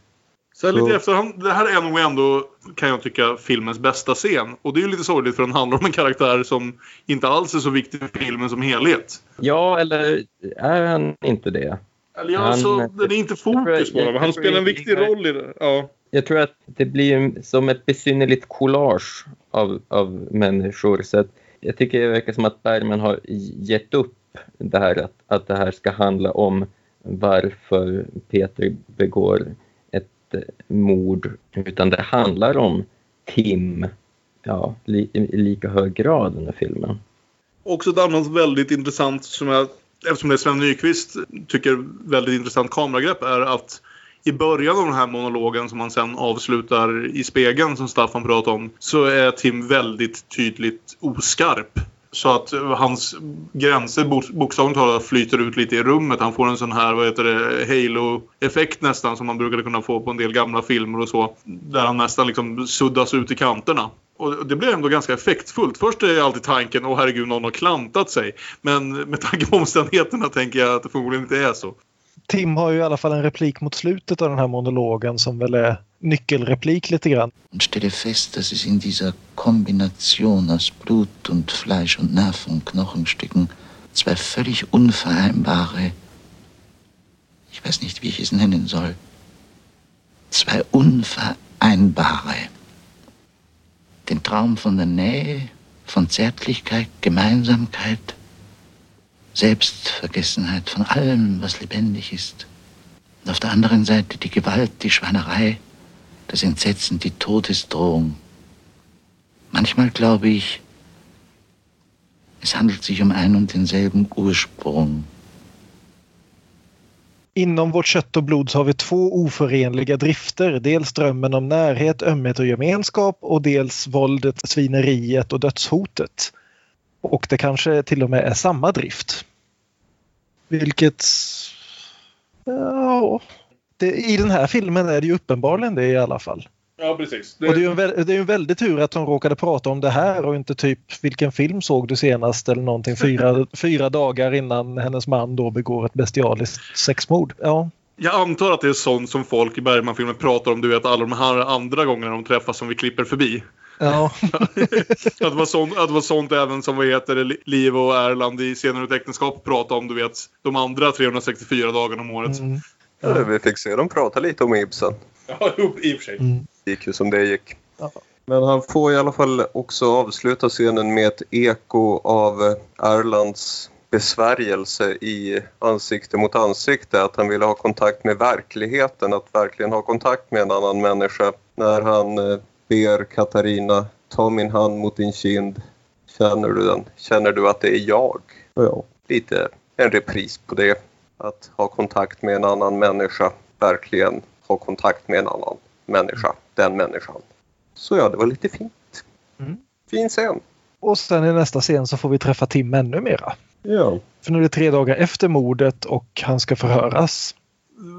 Så lite Så- efterhand, det här är nog ändå, kan jag tycka, filmens bästa scen. Och det är ju lite sorgligt för den handlar om en karaktär som inte alls är så viktig för filmen som helhet. Ja, eller är han inte det? Eller ja, Han- alltså, den är inte fokus på jag- men han jag spelar en viktig roll i det. Ja. Jag tror att det blir som ett besynnerligt collage av, av människor. Så att jag tycker det verkar som att Bergman har gett upp det här att, att det här ska handla om varför Peter begår ett eh, mord. Utan det handlar om Tim ja, li, i lika hög grad den här filmen. Också ett annat väldigt intressant, som jag, eftersom det är Sven Nykvist, tycker väldigt intressant kameragrepp är att i början av den här monologen som han sen avslutar i spegeln som Staffan pratade om så är Tim väldigt tydligt oskarp. Så att hans gränser bokstavligt talat flyter ut lite i rummet. Han får en sån här, vad heter det, halo-effekt nästan som man brukade kunna få på en del gamla filmer och så. Där han nästan liksom suddas ut i kanterna. Och det blir ändå ganska effektfullt. Först är alltid tanken, åh herregud, någon har klantat sig. Men med tanke på omständigheterna tänker jag att det förmodligen inte är så. Tim har ju i alla fall en replik mot slutet av den här monologen som väl är nyckelreplik lite grann. stelle fest, dass es in dieser Kombination aus Blut und Fleisch und Nerven und Knochenstücken zwei völlig unvereinbare, ich weiß nicht, wie ich es nennen soll, zwei unvereinbare, den Traum von der Nähe, von Zärtlichkeit, Gemeinsamkeit, Selbstvergessenheit von allem, was lebendig ist. Und auf der anderen Seite die Gewalt, die Schweinerei, das Entsetzen, die Todesdrohung. Manchmal glaube ich, es handelt sich um einen und denselben Ursprung. Inom vårt kött och blod så har vi två oförenliga drifter. Dels drömmen om närhet, ömhet och gemenskap och dels våldet, svineriet och dödshotet. Och det kanske till och med är samma drift. Vilket... Ja, det, I den här filmen är det ju uppenbarligen det i alla fall. Ja, precis. Och det är ju en, vä- det är en väldig tur att de råkade prata om det här och inte typ vilken film såg du senast eller någonting fyra, fyra dagar innan hennes man då begår ett bestialiskt sexmord. Ja, Jag antar att det är sånt som folk i Bergman-filmer pratar om, du vet, alla de här andra gångerna de träffas som vi klipper förbi. ja. att, det var sånt, att det var sånt även som vad heter det, Liv och Erland i Senare ett äktenskap pratade om, du vet, de andra 364 dagarna om året. Mm. Ja. Vi fick se dem prata lite om Ibsen. Ja, i och för sig. Mm. Gick ju som det gick. Ja. Men han får i alla fall också avsluta scenen med ett eko av Erlands besvärjelse i ansikte mot ansikte. Att han ville ha kontakt med verkligheten, att verkligen ha kontakt med en annan människa. När han eh, ber Katarina ta min hand mot din kind. Känner du den? Känner du att det är jag? Ja, lite en repris på det. Att ha kontakt med en annan människa. Verkligen ha kontakt med en annan människa. Den människan. Så ja, det var lite fint. Mm. Fin scen. Och sen i nästa scen så får vi träffa Tim ännu mera. Ja. För nu är det tre dagar efter mordet och han ska förhöras.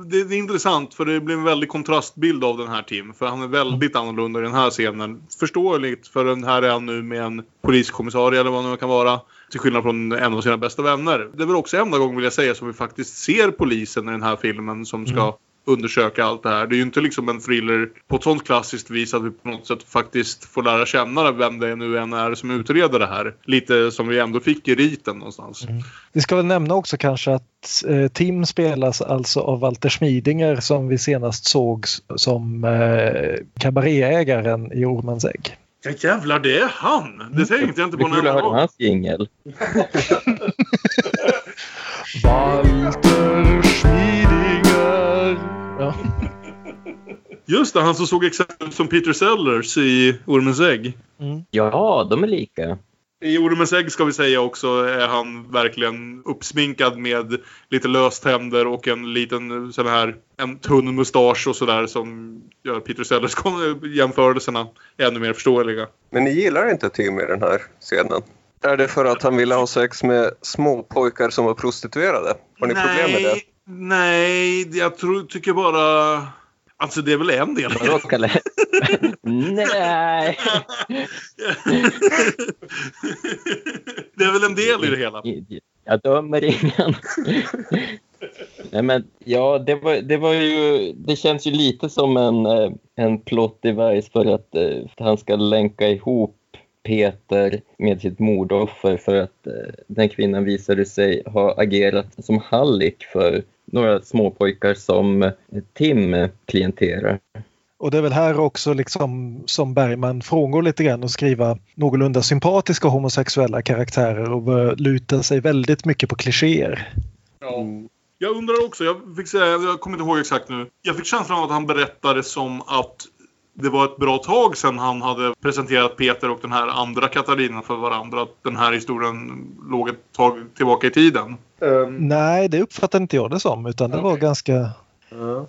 Det, är intressant för det blir en väldig kontrastbild av den här Tim. För han är väldigt annorlunda i den här scenen. Förståeligt för den här är han nu med en poliskommissarie eller vad det nu kan vara. Till skillnad från en av sina bästa vänner. Det är väl också enda gången vill jag säga som vi faktiskt ser polisen i den här filmen som ska Mm. Undersöka allt det här. Det är ju inte liksom en thriller på ett sånt klassiskt vis att vi på något sätt faktiskt får lära känna vem det nu än är som utreder det här. Lite som vi ändå fick i riten någonstans. Vi ska väl nämna också kanske att eh, Tim spelas alltså av Walter Schmidinger som vi senast såg som eh, kabaréägaren i Ormens ägg. Ja jävlar, det är han! Det tänkte jag inte på är kul när att jag höra hans jingel. Walter Just det, han som såg exakt ut som Peter Sellers i Ormens ägg. Ja, de är lika. I Ormens ägg ska vi säga också är han verkligen uppsminkad med lite löständer och en liten sån här en tunn mustasch och sådär som gör Peter Sellers jämförelserna ännu mer förståeliga. Men ni gillar inte Tim i den här scenen? Är det för att han ville ha sex med småpojkar som var prostituerade? Har ni problem med det? Nej, jag tror, tycker bara... Alltså det är väl en del. Vadå, Kalle? Nej! det är väl en del i det hela. Jag dömer ingen. Nej, men ja, det var, det var ju... Det känns ju lite som en, eh, en plot device för att, eh, för att han ska länka ihop Peter med sitt mordoffer för att eh, den kvinnan visade sig ha agerat som hallick för några småpojkar som eh, Tim klienterar. Och det är väl här också liksom som Bergman frångår lite grann och skriva någorlunda sympatiska homosexuella karaktärer och börjar luta sig väldigt mycket på klichéer. Ja. Jag undrar också, jag fick säga, jag kommer inte ihåg exakt nu. Jag fick känslan av att han berättade som att det var ett bra tag sedan han hade presenterat Peter och den här andra Katarina för varandra. Att den här historien låg ett tag tillbaka i tiden. Nej, det uppfattade inte jag det som utan det var ganska...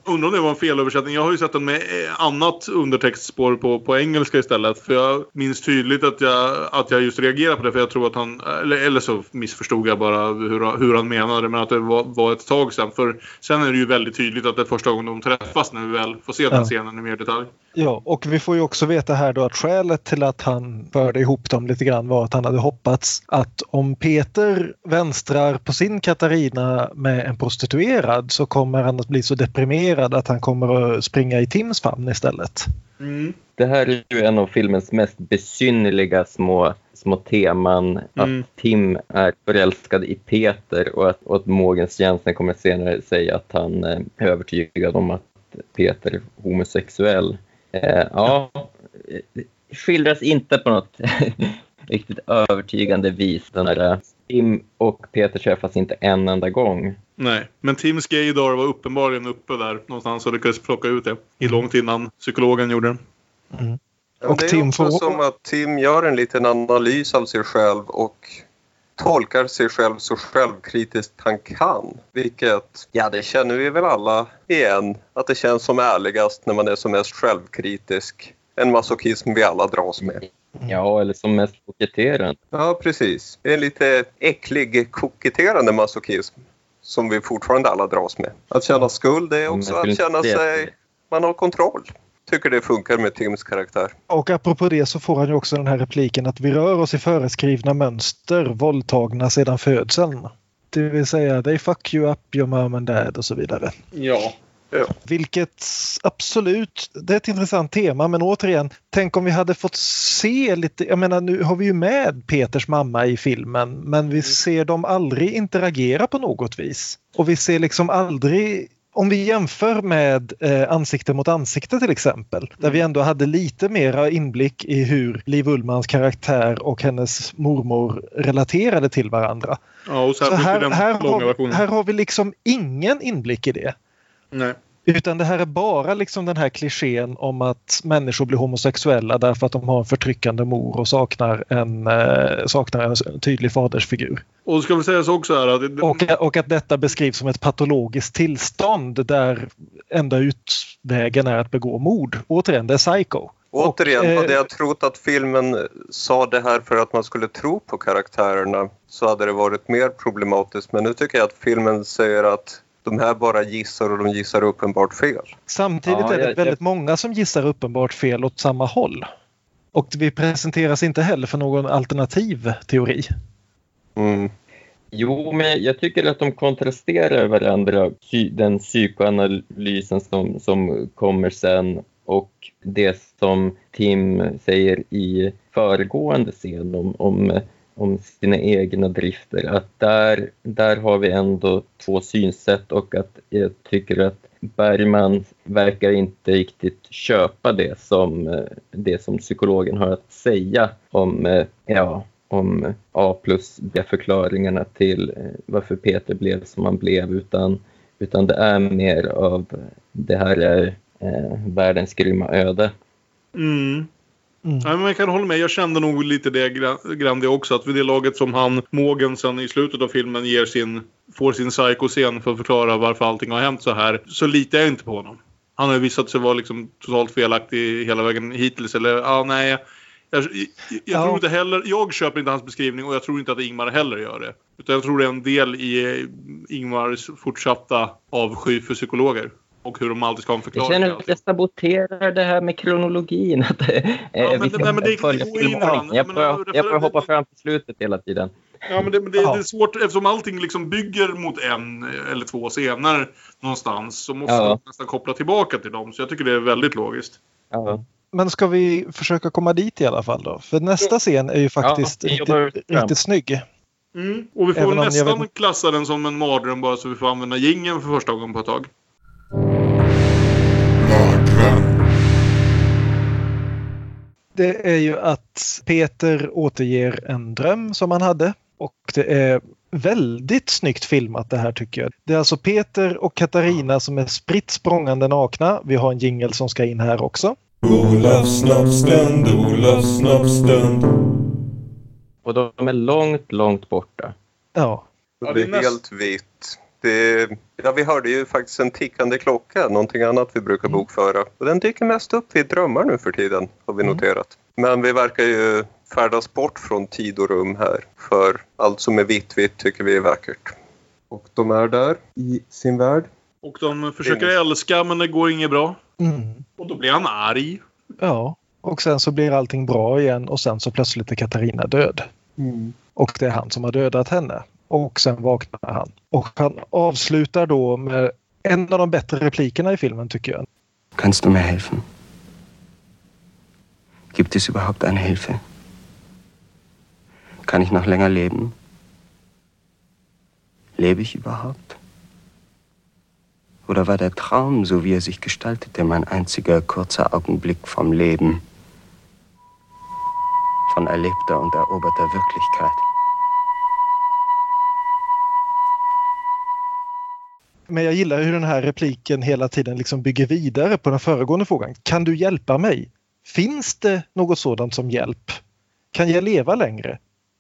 Undrar om det var en felöversättning. Jag har ju sett den med eh, annat undertextspår på, på engelska istället. För jag minns tydligt att jag, att jag just reagerade på det. För jag tror att han... Eller, eller så missförstod jag bara hur, hur han menade. Men att det var, var ett tag sedan. För sen är det ju väldigt tydligt att det är första gången de träffas när vi väl får se den Ja. scenen i mer detalj. Ja, och vi får ju också veta här då att skälet till att han förde ihop dem lite grann var att han hade hoppats att om Peter vänstrar på sin Katarina med en prostituerad så kommer han att bli så deprimerad att han kommer att springa i Tims famn istället. Det här är ju en av filmens mest besynnerliga små, små teman. Mm. Att Tim är förälskad i Peter och att, och att Morgens Jensen kommer senare säga att han eh, är övertygad om att Peter är homosexuell. Eh, ja, eh, skildras inte på något riktigt övertygande vis. Den här, eh, Tim och Peter träffas inte en enda gång. Nej, men Tims gaydar var uppenbarligen uppe där någonstans och lyckades plocka ut det. I långt innan psykologen gjorde det. Ja, Och det är Tim också får- som att Tim gör en liten analys av sig själv och tolkar sig själv så självkritiskt han kan. Vilket, ja det känner vi väl alla igen, att det känns som ärligast när man är som mest självkritisk. En masochism vi alla dras med. Ja, eller som mest koketterande. Ja, precis. Det är en lite äcklig koketterande masochism som vi fortfarande alla dras med. Att känna skuld är också jag att känna sig... Man har kontroll. Tycker det funkar med Tims karaktär. Och apropå det så får han ju också den här repliken att vi rör oss i föreskrivna mönster, våldtagna sedan födseln. Det vill säga, they fuck you up your mom and dad och så vidare. Ja. Vilket absolut, det är ett intressant tema men återigen, tänk om vi hade fått se lite, jag menar nu har vi ju med Peters mamma i filmen men vi ser dem aldrig interagera på något vis. Och vi ser liksom aldrig om vi jämför med eh, Ansikte mot ansikte till exempel, där vi ändå hade lite mera inblick i hur Liv Ullmans karaktär och hennes mormor relaterade till varandra. Ja, och Så här, den här, långa har, här har vi liksom ingen inblick i det. Nej. Utan det här är bara liksom den här klichén om att människor blir homosexuella därför att de har en förtryckande mor och saknar en, eh, saknar en tydlig fadersfigur. Och ska vi säga så också här att... Och, och att detta beskrivs som ett patologiskt tillstånd där enda utvägen är att begå mord. Återigen, det är psycho. Återigen, eh, hade jag trott att filmen sa det här för att man skulle tro på karaktärerna så hade det varit mer problematiskt. Men nu tycker jag att filmen säger att de här bara gissar och de gissar uppenbart fel. Samtidigt Ja, är det jag- väldigt jag- många som gissar uppenbart fel åt samma håll. Och vi presenteras inte heller för någon alternativ teori. Mm. Jo, men jag tycker att de kontrasterar varandra. Den psykoanalysen som, som kommer sen och det som Tim säger i föregående scen om, om, om sina egna drifter. Att där, där har vi ändå två synsätt och att jag tycker att Bergman verkar inte riktigt köpa det som, eh, det som psykologen har att säga om, eh, ja, om A plus B-förklaringarna till eh, varför Peter blev som han blev utan, utan det är mer av det här är eh, världens grymma öde. Mm. Mm. Nej, men jag kan hålla med. Jag kände nog lite det gra- grann det också. Att vid det laget som han, Mogensen, i slutet av filmen ger sin, får sin psykoscen för att förklara varför allting har hänt så här. Så litar jag inte på honom. Han har ju visat sig vara liksom totalt felaktig hela vägen hittills. Eller ja, nej. Jag, jag, jag Ja. tror inte heller, jag köper inte hans beskrivning och jag tror inte att Ingmar heller gör det. Utan jag tror det är en del i Ingmars fortsatta avsky för psykologer. Och hur de alltid ska ha en Jag förklaring. känner till att jag saboterar det här med kronologin. Att, eh, men vi det- nej, men det- följa det varandra. jag, Men, får, jag får hoppa fram till slutet hela tiden. Ja, men det, men det, Ja. det är svårt eftersom allting liksom bygger mot en eller två scener någonstans så måste Ja. man nästan koppla tillbaka till dem. Så jag tycker det är väldigt logiskt. Ja. Men ska vi försöka komma dit i alla fall då? För nästa scen är ju faktiskt Ja, riktigt, riktigt snygg. Mm. Och vi får jag nästan vet- klassa den som en mardröm bara så vi får använda jingeln för första gången på ett tag. Det är ju att Peter återger en dröm som han hade och det är väldigt snyggt filmat det här tycker jag. Det är alltså Peter och Katarina som är spritt språngande nakna. Vi har en jingel som ska in här också. Olofs snoppstund, Olofs snoppstund. Och de är långt, långt borta. Ja, Ja, det är helt vitt. Det, ja, vi hörde ju faktiskt en tickande klocka, någonting annat vi brukar bokföra. Och den dyker mest upp vid drömmar nu för tiden, har vi noterat. Men vi verkar ju färdas bort från tid och rum här. För allt som är vitt, vitt tycker vi är vackert. Och de är där i sin värld. Och de försöker älska men det går inget bra. mm. Och då blir han arg. ja. Och sen så blir allting bra igen och sen så plötsligt är Katarina död. Och det är han som har dödat henne. Och sen vaknar han. Och han avslutar då med en av de bättre replikerna i filmen tycker jag. Kannst du mir helfen? Gibt es überhaupt eine Hilfe? Kann ich noch länger leben? Lebe ich überhaupt? Oder war der Traum, so wie er sich gestaltete, mein einziger kurzer Augenblick vom Leben? Von erlebter und eroberter Wirklichkeit? Men jag gillar hur den här repliken hela tiden liksom bygger vidare på den föregående frågan. Kan du hjälpa mig? Finns det något sådant som hjälp? Kan jag leva längre?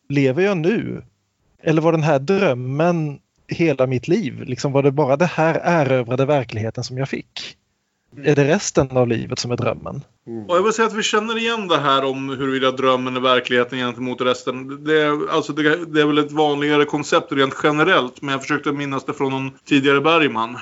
Lever jag nu? Eller var den här drömmen hela mitt liv? Liksom var det bara det här erövrade verkligheten som jag fick? Är det resten av livet som är drömmen? Och jag vill säga att vi känner igen det här om huruvida drömmen är verkligheten gentemot resten. Det är, alltså det, det är väl ett vanligare koncept rent generellt. Men jag försökte minnas det från någon tidigare Bergman.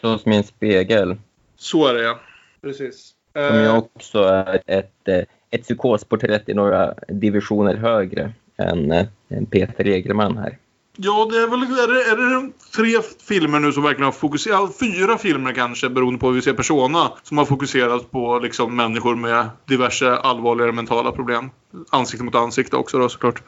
Så som i en spegel. Så är det ja. Precis. Som Eh, ju också är ett, eh, ett psykosporträtt i några divisioner högre än, eh, än Peter Egerman här. Ja, det är väl är det, är det tre filmer nu som verkligen har fokuserat, fyra filmer kanske beroende på hur vi ser Persona, som har fokuserat på liksom människor med diverse allvarligare mentala problem. Ansikte mot ansikte också då såklart.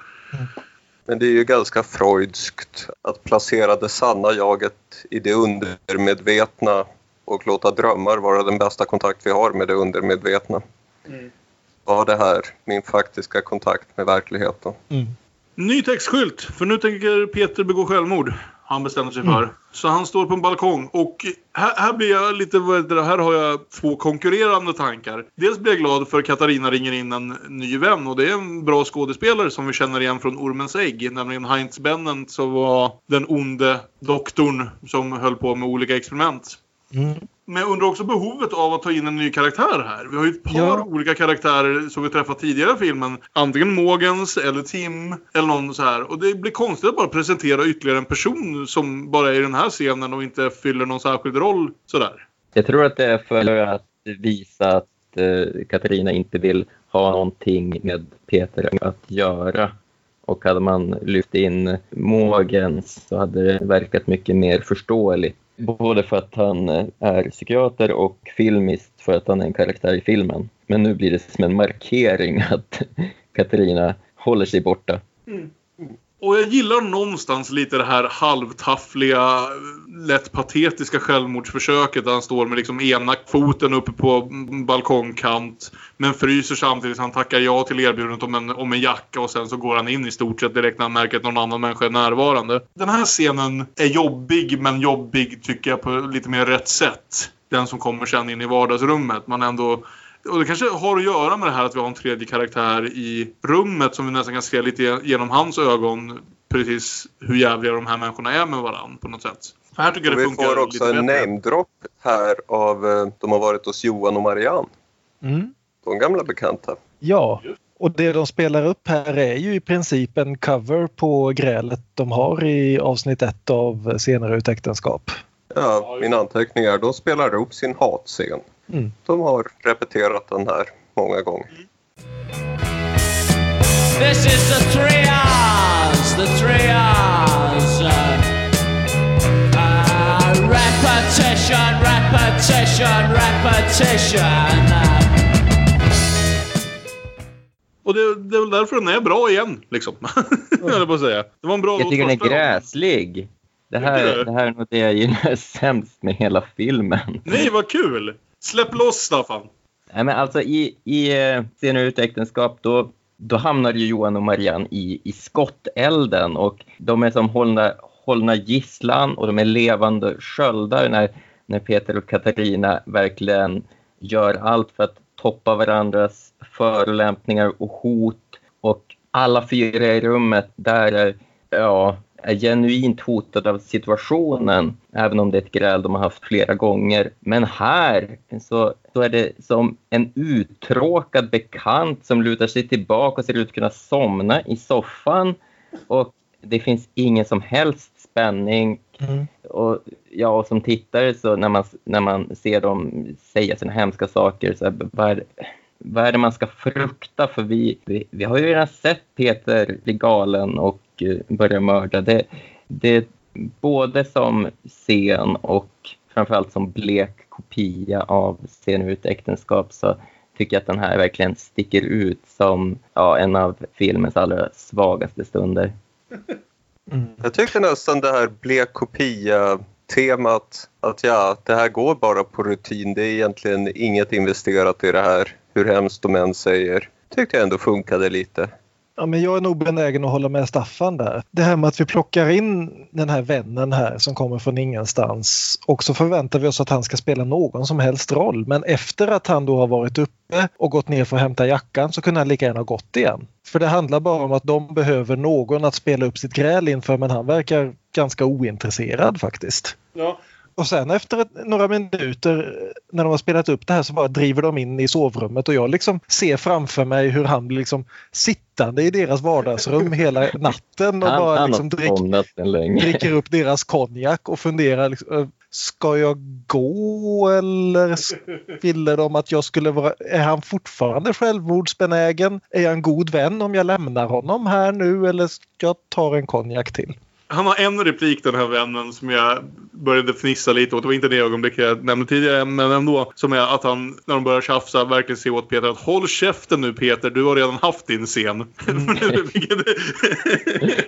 Men det är ju ganska freudskt att placera det sanna jaget i det undermedvetna och låta drömmar vara den bästa kontakt vi har med det undermedvetna. Var det här min faktiska kontakt med verkligheten? Ny textskylt, för nu tänker Peter begå självmord. Han bestämmer sig för. Så han står på en balkong och här, här blir jag lite, vad det, här har jag två konkurrerande tankar. Dels blir jag glad för Katarina ringer in en ny vän och det är en bra skådespelare som vi känner igen från Ormens ägg. Nämligen Heinz Bennent som var den onde doktorn som höll på med olika experiment. Mm. Men jag undrar också behovet av att ta in en ny karaktär här. Vi har ju ett par Ja. olika karaktärer som vi träffat tidigare i filmen. Antingen Mogens eller Tim eller någon så här. Och det blir konstigt att bara presentera ytterligare en person som bara är i den här scenen och inte fyller någon särskild roll sådär. Jag tror att det är för att visa att eh, Katarina inte vill ha någonting med Peter att göra. Och hade man lyft in Mogens så hade det verkat mycket mer förståeligt. Både för att han eh, är psykiater och filmiskt för att han är en karaktär i filmen. Men nu blir det som en markering att Katarina håller sig borta. Mm. Och jag gillar någonstans lite det här halvtaffliga, lätt patetiska självmordsförsöket där han står med liksom ena foten uppe på balkongkant men fryser samtidigt. Han tackar ja till erbjudandet om en, om en jacka och sen så går han in i stort sett direkt när han märker att någon annan människa är närvarande. Den här scenen är jobbig men jobbig tycker jag på lite mer rätt sätt. Den som kommer sen in i vardagsrummet. Man ändå och det kanske har att göra med det här att vi har en tredje karaktär i rummet som vi nästan kan se lite genom hans ögon. Precis hur jävliga de här människorna är med varandra på något sätt. För här tycker jag det vi funkar får också lite en bättre. namedrop här av eh, de har varit hos Johan och Marianne. Mm. De gamla bekanta. Ja, och det de spelar upp här är ju i princip en cover på grälet de har i avsnitt ett av Senare ut äktenskap. Ja, min anteckning är de spelar upp sin hatscen. Mm. De har repeterat den här många gånger. This is the trios, the trios. Uh, uh, repetition, repetition, repetition. Uh, Och det, det är väl därför den är bra igen. Liksom. Jag på att säga. Det var en bra Jag tycker den är gräslig. Det här, det här är nog det jag gillar sämst med hela filmen. Nej, vad kul! Släpp loss Staffan! Nej, men alltså i, i eh, Scener ut äktenskap då, då hamnar ju Johan och Marianne i, i skottelden och de är som hållna, hållna gisslan och de är levande sköldar när, när Peter och Katarina verkligen gör allt för att toppa varandras förolämpningar och hot och alla fyra i rummet där är, ja, är genuint hotade av situationen, även om det är ett gräl de har haft flera gånger. Men här så, så är det som en uttråkad bekant som lutar sig tillbaka och ser ut att kunna somna i soffan. Och det finns ingen som helst spänning. Och ja, och som tittare så när man, när man ser dem säga sina hemska saker, så här, vad, är, vad är det man ska frukta? För vi, vi, vi har ju redan sett Peter bli galen och eh, börja mörda. Det, det både som scen och framförallt som blek kopia av Scen ut äktenskap så tycker jag att den här verkligen sticker ut som ja, en av filmens allra svagaste stunder. Jag tyckte nästan det här blek kopia-temat att ja, det här går bara på rutin. Det är egentligen inget investerat i det här, hur hemskt de än säger. Tyckte jag ändå funkade lite. Ja, men jag är nog benägen att hålla med Staffan där. Det här med att vi plockar in den här vännen här som kommer från ingenstans och så förväntar vi oss att han ska spela någon som helst roll. Men efter att han då har varit uppe och gått ner för att hämta jackan så kunde han lika gärna ha gått igen. För det handlar bara om att de behöver någon att spela upp sitt gräl inför men han verkar ganska ointresserad faktiskt. Ja. Och sen efter ett, några minuter när de har spelat upp det här så bara driver de in i sovrummet och jag liksom ser framför mig hur han blir liksom sittande i deras vardagsrum hela natten och Han, bara han liksom drick, dricker upp deras konjak och funderar liksom, Ska jag gå eller ville de att jag skulle vara... Är han fortfarande självmordsbenägen? Är jag en god vän om jag lämnar honom här nu eller ska jag ta en konjak till? Han har en replik den här vännen som jag började fnissa lite åt. Det var inte det ögonblick jag nämnde tidigare men ändå. Som är att han när de börjar tjafsa verkligen säger åt Peter att håll käften nu Peter, du har redan haft din scen.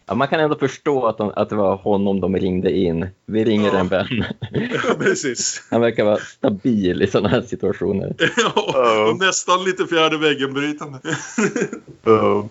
Ja, man kan ändå förstå att, de, att det var honom de ringde in. Vi ringer en vän. ja, precis. Han verkar vara stabil i sådana här situationer. Ja, och nästan lite fjärde väggen-brytande. Ja.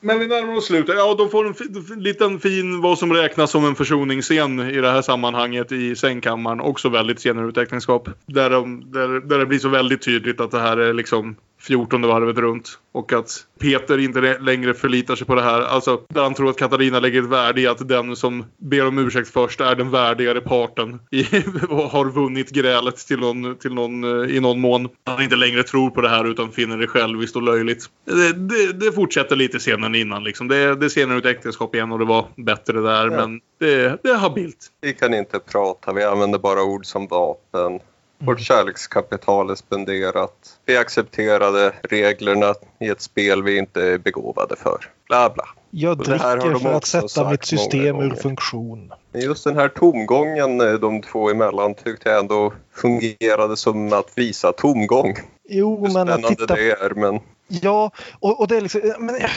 Men vi närmar oss slutet. Ja, de får en liten fin, vad som räknas som en försoningsscen i det här sammanhanget i sängkammaren. Också väldigt senare ut äktenskap. Där, de, där, där det blir så väldigt tydligt att det här är liksom 14 varvet runt. Och att Peter inte längre förlitar sig på det här. Alltså, där han tror att Katarina lägger ett värde i att den som ber om ursäkt först är den värdigare parten. I, och har vunnit grälet till någon, till någon, eh, i någon mån. Han inte längre tror på det här utan finner det själviskt och löjligt. Det, det, det fortsätter lite senare än innan. Liksom. Det, det är senare ut äktenskap igen och det var bättre där. Men det, det är habilt. Vi kan inte prata, vi använder bara ord som vapen. Vårt kärlekskapital är spenderat. Vi accepterade reglerna i ett spel vi inte är begåvade för. Bla bla. Jag dricker för att sätta mitt system ur funktion. Men just den här tomgången eh, de två emellan tyckte jag ändå fungerade som att visa tomgång. Jo, Hur men att spännande titta det är men Ja, och, och det är liksom, men jag,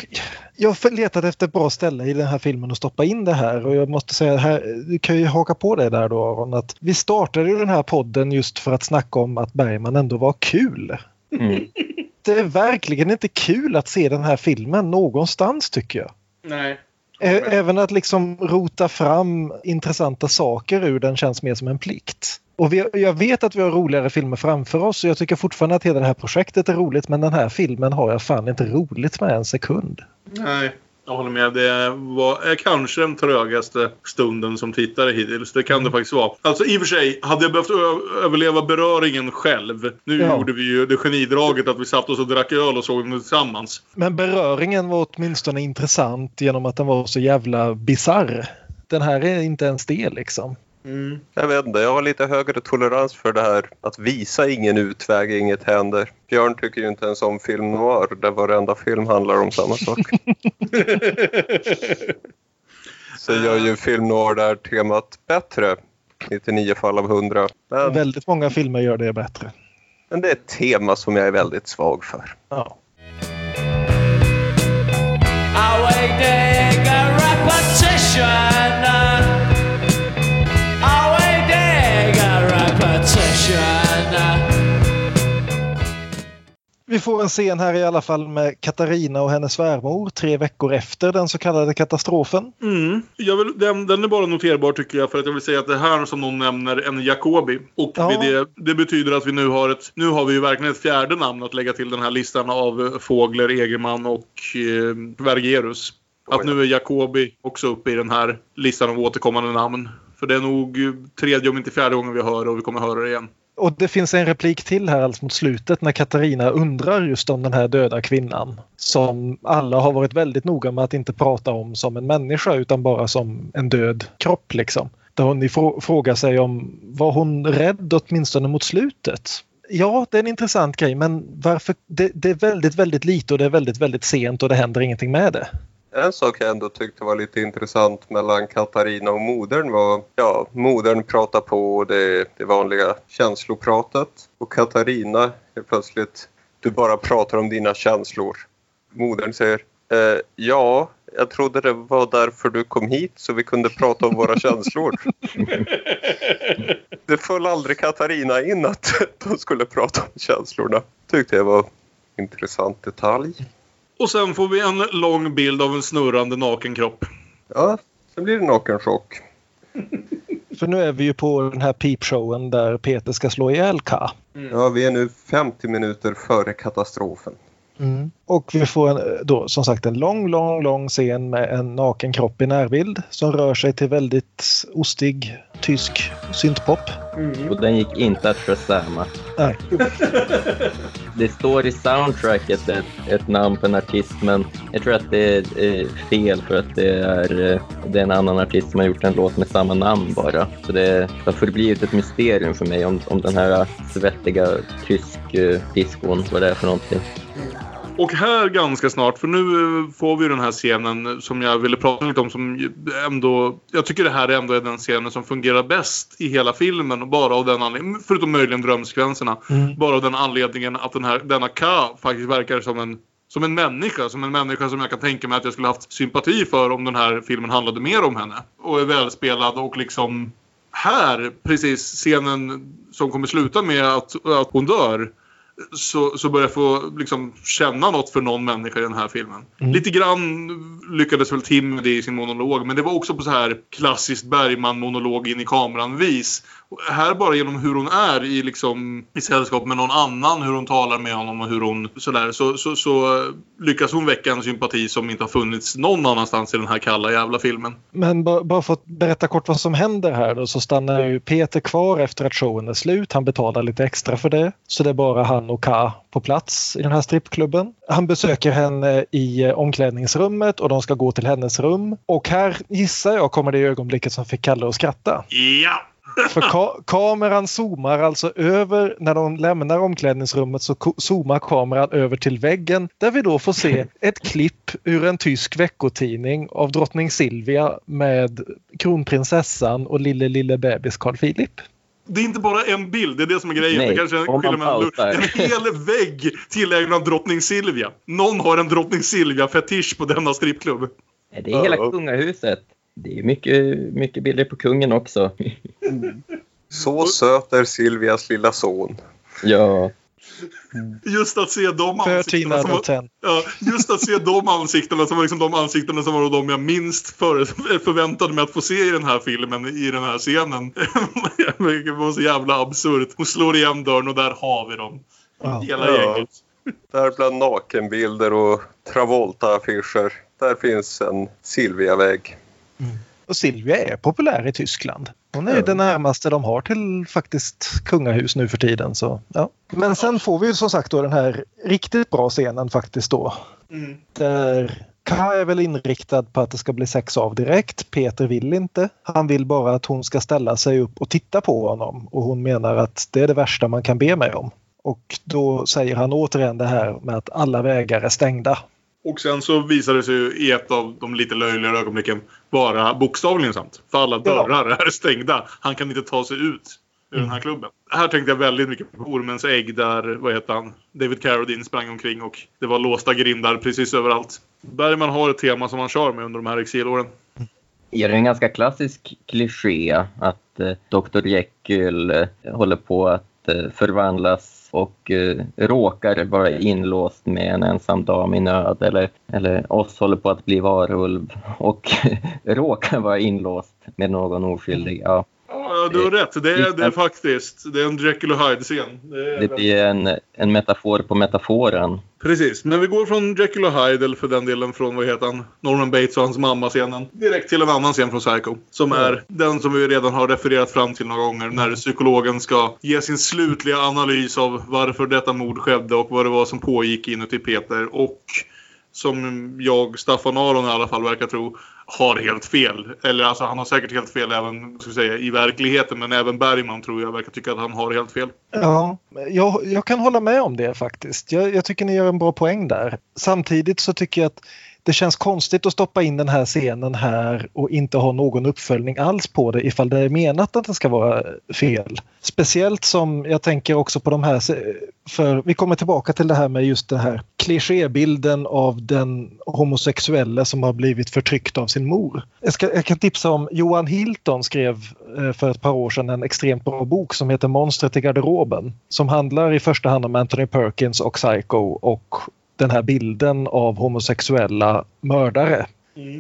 jag har letat efter ett bra ställe i den här filmen att stoppa in det här och jag måste säga, här, du kan ju haka på det där då Aron, att vi startade ju den här podden just för att snacka om att Bergman ändå var kul. Mm. Det är verkligen inte kul att se den här filmen någonstans tycker jag. Nej. Även att liksom rota fram intressanta saker ur den känns mer som en plikt. Och vi, jag vet att vi har roligare filmer framför oss och jag tycker fortfarande att hela det här projektet är roligt men den här filmen har jag fan inte roligt med en sekund. Nej, jag håller med. Det var är kanske den trögaste stunden som tittare hittills. Det kan det faktiskt vara. Alltså i och för sig, hade jag behövt överleva beröringen själv. Nu Ja. gjorde vi ju det genidraget att vi satt oss och drack öl och såg den tillsammans. Men beröringen var åtminstone intressant genom att den var så jävla bizarr. Den här är inte ens det liksom. Jag vet inte, jag har lite högre tolerans för det här att visa ingen utväg, inget händer. Björn tycker ju inte ens om film noir där varenda film handlar om samma sak. Så gör ju film noir där temat bättre. 99 fall av 100. Men, Väldigt många filmer gör det bättre. men det är ett tema som jag är väldigt svag för. Ja. Awaiting Vi får en scen här i alla fall med Katarina och hennes svärmor tre veckor efter den så kallade katastrofen. Mm. Jag vill, den, den är bara noterbar tycker jag för att jag vill säga att det här som någon nämner en Jacobi. Och Ja. det, det betyder att vi nu har ett, nu har vi ju verkligen ett fjärde namn att lägga till den här listan av eh, Fågler, Egerman och eh, Vergerus. Att nu är Jacobi också uppe i den här listan av återkommande namn. För det är nog eh, tredje om inte fjärde gången vi hör och vi kommer höra det igen. Och det finns en replik till här alltså mot slutet när Katarina undrar just om den här döda kvinnan. Som alla har varit väldigt noga med att inte prata om som en människa utan bara som en död kropp liksom. Där hon frågar sig om var hon rädd åtminstone mot slutet? Ja, det är en intressant grej men varför? Det, det är väldigt, väldigt lite och det är väldigt, väldigt sent och det händer ingenting med det. En sak jag ändå tyckte var lite intressant mellan Katarina och modern var, ja, modern pratar på det, det vanliga känslopratet och Katarina är plötsligt, du bara pratar om dina känslor. Modern säger, eh, ja, jag trodde det var därför du kom hit så vi kunde prata om våra känslor. Det föll aldrig Katarina in att de skulle prata om känslorna. Tyckte jag var en intressant detalj. Och sen får vi en lång bild av en snurrande nakenkropp. Ja, sen blir det nakenchock. För nu är vi ju på den här peepshowen där Peter ska slå ihjäl Ka. Ja, vi är nu 50 minuter före katastrofen. Mm. Och vi får en, då som sagt en lång, lång, lång scen med en naken kropp i närbild som rör sig till väldigt ostig tysk syntpop. Och den gick inte att shazama. Det står i soundtracket ett, ett namn på en artist men jag tror att det är eh, fel för att det är, eh, det är en annan artist som har gjort en låt med samma namn bara. Så det har förblivit ett mysterium för mig om, om den här svettiga tysk eh, diskon, vad det är för någonting. Och här ganska snart, för nu eh, får vi den här scenen som jag ville prata lite om som ändå... Jag tycker det här ändå är den scenen som fungerar bäst i hela filmen. Bara av den anledningen, förutom möjligen drömsekvenserna. Mm. Bara av den anledningen att den här, denna Ka faktiskt verkar som en som en människa, som en människa som jag kan tänka mig att jag skulle haft sympati för om den här filmen handlade mer om henne. Och är välspelad och liksom här, precis scenen som kommer sluta med att, att hon dör så, så börjar jag få liksom, känna något för någon människa i den här filmen. Mm. Lite grann lyckades väl Tim med det i sin monolog men det var också på så här klassiskt Bergman-monolog in i kameran-vis. Här bara genom hur hon är i, liksom, i sällskap med någon annan, hur hon talar med honom och hur hon sådär så, så, så lyckas hon väcka en sympati som inte har funnits någon annanstans i den här kalla jävla filmen. Men ba- bara för att berätta kort vad som händer här då så stannar ju Peter kvar efter att showen är slut. Han betalar lite extra för det. Så det är bara han och Ka på plats i den här strippklubben. Han besöker henne i eh, omklädningsrummet och de ska gå till hennes rum. Och här gissar jag kommer det ögonblicket som fick Kalle att skratta. Ja! För ka- kameran zoomar alltså över, när de lämnar omklädningsrummet så zoomar kameran över till väggen där vi då får se ett klipp ur en tysk veckotidning av drottning Silvia med kronprinsessan och lille lille bebis Carl Philip. Det är inte bara en bild, det är det som är grejen. Nej, det kanske är mellan pausar. en hel vägg tillägnad drottning Silvia. Någon har en drottning Silvia-fetisch på denna strippklubb. Det är hela kungahuset. Det är mycket, mycket bilder på kungen också. Så söt är Silvias lilla son. Ja, Just att se de ansiktena som var, ja, Just att se de ansiktena som var liksom de ansiktena som var de jag minst för, förväntade mig att få se i den här filmen, i den här scenen. Det var så jävla absurt. Hon slår igen dörren och där har vi dem. Ja. Hela Ja. gänget. Där bland nakenbilder och Travolta-affischer. Där finns en Silvia-vägg. Och Silvia är populär i Tyskland. Hon är ju det närmaste de har till faktiskt kungahus nu för tiden. Så, ja. Men sen får vi ju som sagt då den här riktigt bra scenen faktiskt då. Mm. Där Ka är väl inriktad på att det ska bli sex av direkt. Peter vill inte. Han vill bara att hon ska ställa sig upp och titta på honom. Och hon menar att det är det värsta man kan be mig om. Och då säger han återigen det här med att alla vägar är stängda. Och sen så visar det sig ju i ett av de lite löjligare ögonblicken vara bokstavligen sant. För alla Ja. dörrar är stängda. Han kan inte ta sig ut ur den här klubben. Här tänkte jag väldigt mycket på Ormens ägg där, vad heter han, David Carradine sprang omkring och det var låsta grindar precis överallt. Bergman har ett tema som han kör med under de här exilåren. Ja, det är en ganska klassisk kliché att eh, Dr Jekyll eh, håller på att eh, förvandlas och eh, råkar vara inlåst med en ensam dam i nöd. Eller, eller oss håller på att bli varulv och råkar vara inlåst med någon oskyldig. Ja, Ja, du har rätt. Det är, det är faktiskt det är en Jekyll och Hyde-scen. Det det blir en, en metafor på metaforen. Precis, men vi går från Jekyll och Hyde, eller för den delen från, vad heter han, Norman Bates och hans mamma-scenen. Direkt till en annan scen från Psycho. Som är den som vi redan har refererat fram till några gånger. När psykologen ska ge sin slutliga analys av varför detta mord skedde och vad det var som pågick inuti Peter. Och som jag, Staffan Aron i alla fall, verkar tro har helt fel. Eller alltså han har säkert helt fel även ska säga, i verkligheten. Men även Bergman tror jag verkar tycka att han har helt fel. Ja, jag, jag kan hålla med om det faktiskt. Jag, jag tycker ni gör en bra poäng där. Samtidigt så tycker jag att det känns konstigt att stoppa in den här scenen här och inte ha någon uppföljning alls på det ifall det är menat att det ska vara fel. Speciellt som jag tänker också på de här, för vi kommer tillbaka till det här med just den här klichébilden av den homosexuella som har blivit förtryckt av sin mor. Jag, ska, jag kan tipsa om Johan Hilton skrev eh, för ett par år sedan en extremt bra bok som heter Monstret i garderoben. Som handlar i första hand om Anthony Perkins och Psycho och den här bilden av homosexuella mördare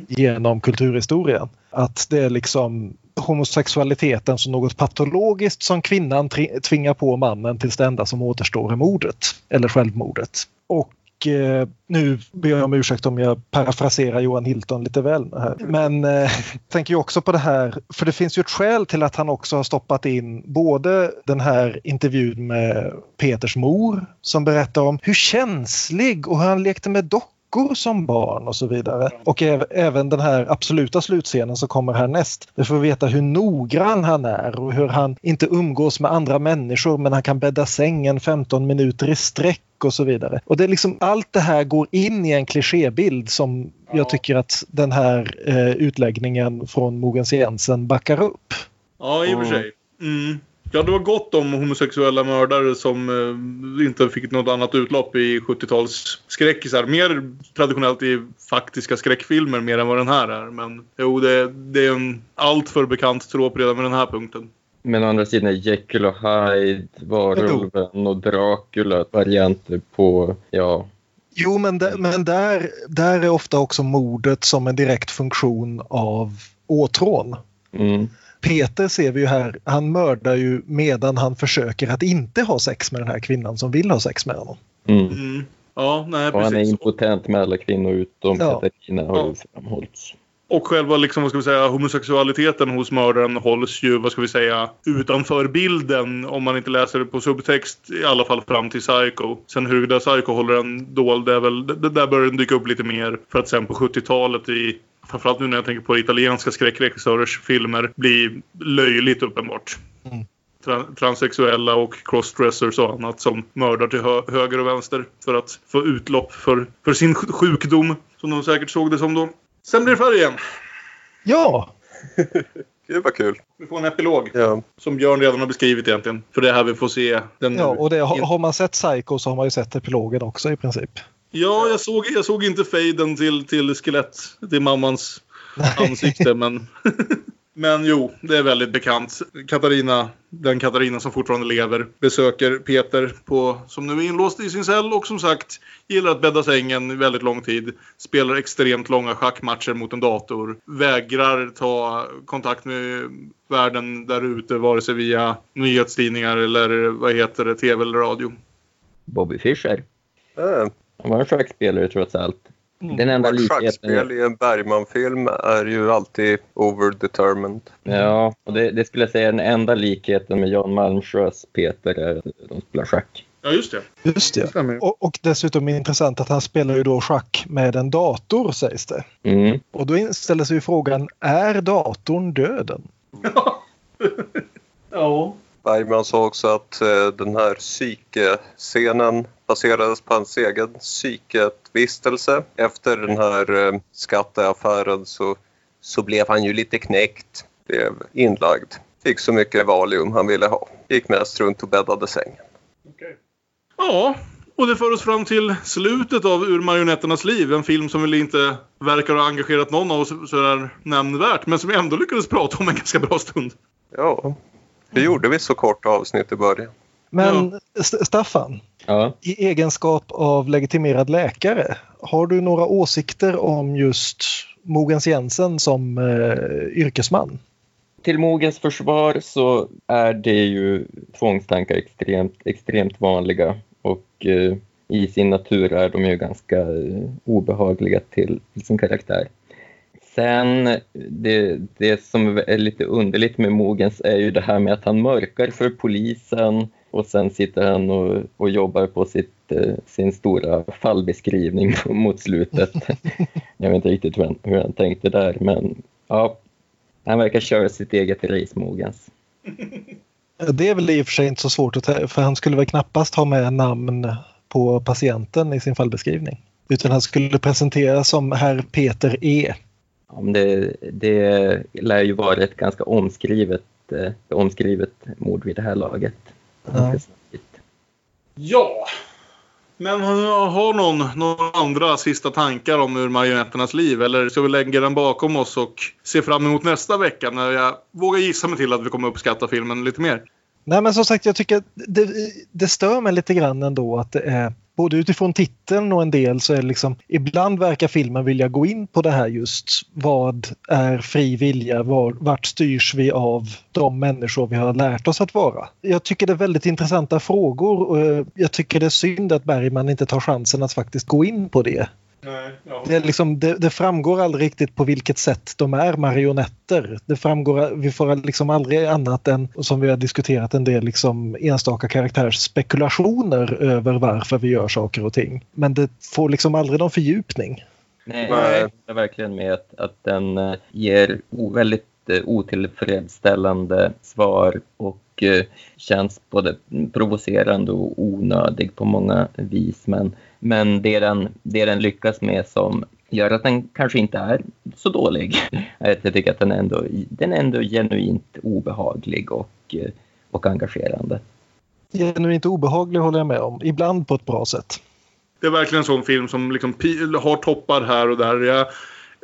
genom kulturhistorien. Att det är liksom homosexualiteten som något patologiskt som kvinnan tvingar på mannen tills det enda som återstår är mordet. Eller självmordet. Och eh, nu ber jag om ursäkt om jag parafraserar Johan Hilton lite väl här. Men eh, jag tänker ju också på det här, för det finns ju ett skäl till att han också har stoppat in både den här intervjun med Peters mor som berättar om hur känslig och hur han lekte med dockor som barn och så vidare. Och äv- även den här absoluta slutscenen som kommer härnäst. Vi får veta hur noggrann han är och hur han inte umgås med andra människor men han kan bädda sängen 15 minuter i sträck och så vidare. Och det är liksom allt det här går in i en klichébild som jag tycker att den här eh, utläggningen från Mogens Jensen backar upp. Ja, i och för sig. Mm. Ja, det var gott om homosexuella mördare som eh, inte fick något annat utlopp i 70-tals skräckisar. Mer traditionellt i faktiska skräckfilmer mer än vad den här är. Men jo, det, det är en alltför bekant trop redan med den här punkten. Men å andra sidan är Jekyll och Hyde, Varulven och Dracula varianter på, ja, Jo, men, där, men där, där är ofta också mordet som en direkt funktion av åtrån. mm, Peter ser vi ju här, han mördar ju medan han försöker att inte ha sex med den här kvinnan som vill ha sex med honom. mm. Mm. Ja, nej, Och han är impotent med alla kvinnor utom Ja. Katarina har ju Ja. framhållits. Och själva liksom, vad ska vi säga, homosexualiteten hos mördaren hålls ju, vad ska vi säga, utanför bilden om man inte läser det på subtext i alla fall fram till Psycho. Sen huruvida Psycho håller den dold, det är väl, det, där börjar den dyka upp lite mer för att sen på 70-talet i Framförallt nu när jag tänker på italienska skräckregissörers filmer bli löjligt uppenbart. Mm. Tra- transsexuella och crossdressers och annat som mördar till hö- höger och vänster för att få utlopp för, för sin sj- sjukdom. Som de säkert såg det som då. Sen blir det färgen. Ja, Gud vad kul. Vi får en epilog. Ja. Som Björn redan har beskrivit egentligen. För det är här vi får se den... ja och det, har, har man sett Psycho så har man ju sett epilogen också i princip. Ja, jag såg, jag såg inte fejden till, till skelett, till mammans ansikte, men... men jo, det är väldigt bekant. Katarina, den Katarina som fortfarande lever, besöker Peter på, som nu är inlåst i sin cell och som sagt gillar att bädda sängen väldigt lång tid. Spelar extremt långa schackmatcher mot en dator. Vägrar ta kontakt med världen där ute, vare sig via nyhetstidningar eller vad heter det, tv eller radio. Bobby Fischer. Äh, Han var en schackspelare trots allt. Den enda likheten... schackspel i en Bergman-film är ju alltid overdetermined. Ja, och det, det skulle jag säga är den enda likheten med Jan Malmsjös Peter är att de spelar schack. Ja, just det. Just det. Och, och dessutom är det intressant att han spelar ju då schack med en dator sägs det. Mm. Och då inställer sig frågan, är datorn döden? Ja. Bergman sa också att eh, den här psykescenen baserades på hans egen psyketvistelse. Efter den här eh, skatteaffären så, så blev han ju lite knäckt. Blev inlagd. Fick så mycket Valium han ville ha. Gick mest runt och bäddade sängen. Ja, och det för oss fram till slutet av Ur marionetternas liv. En film som väl inte verkar ha engagerat någon av oss sådär nämnvärt. Men som vi ändå lyckades prata om en ganska bra stund. Ja, det gjorde vi så kort avsnitt i början. Men St- Staffan, Ja. i egenskap av legitimerad läkare, har du några åsikter om just Mogens Jensen som eh, yrkesman? Till Mogens försvar så är det ju tvångstankar extremt, extremt vanliga och eh, i sin natur är de ju ganska eh, obehagliga till, till sin karaktär. Sen, det, det som är lite underligt med Mogens är ju det här med att han mörkar för polisen och sen sitter han och, och jobbar på sitt, eh, sin stora fallbeskrivning mot slutet. Jag vet inte riktigt hur han, hur han tänkte där, men ja, han verkar köra sitt eget race, Mogens. Det är väl i och för sig inte så svårt för han skulle väl knappast ha med namn på patienten i sin fallbeskrivning. Utan han skulle presenteras som herr Peter E. Ja, men det, det lär ju vara ett ganska omskrivet, eh, omskrivet mord vid det här laget. Ja. Ja. Men har någon några andra sista tankar om Ur marionetternas liv? Eller ska vi lägga den bakom oss och se fram emot nästa vecka när jag vågar gissa mig till att vi kommer uppskatta filmen lite mer? Nej men som sagt jag tycker att det, det stör mig lite grann ändå att det är både utifrån titeln och en del så är det liksom ibland verkar filmen vilja gå in på det här just vad är fri vilja, var, vart styrs vi av de människor vi har lärt oss att vara? Jag tycker det är väldigt intressanta frågor och eh, jag tycker det är synd att Bergman inte tar chansen att faktiskt gå in på det. Nej, ja. Det, liksom, det, det framgår aldrig riktigt på vilket sätt de är marionetter. Det framgår, vi får liksom aldrig annat än, som vi har diskuterat en del, liksom enstaka karaktärers spekulationer över varför vi gör saker och ting. Men det får liksom aldrig någon fördjupning. Nej, jag håller verkligen med att, att den eh, ger väldigt eh, otillfredsställande svar och eh, känns både provocerande och onödig på många vis. Men, men det, den, det den lyckas med som gör att den kanske inte är så dålig. är att Jag tycker att den är ändå, den är ändå genuint obehaglig och, eh, och engagerande. Genuint obehaglig håller jag med om. Ibland på ett bra sätt. Det är verkligen en sån film som liksom har toppar här och där. Jag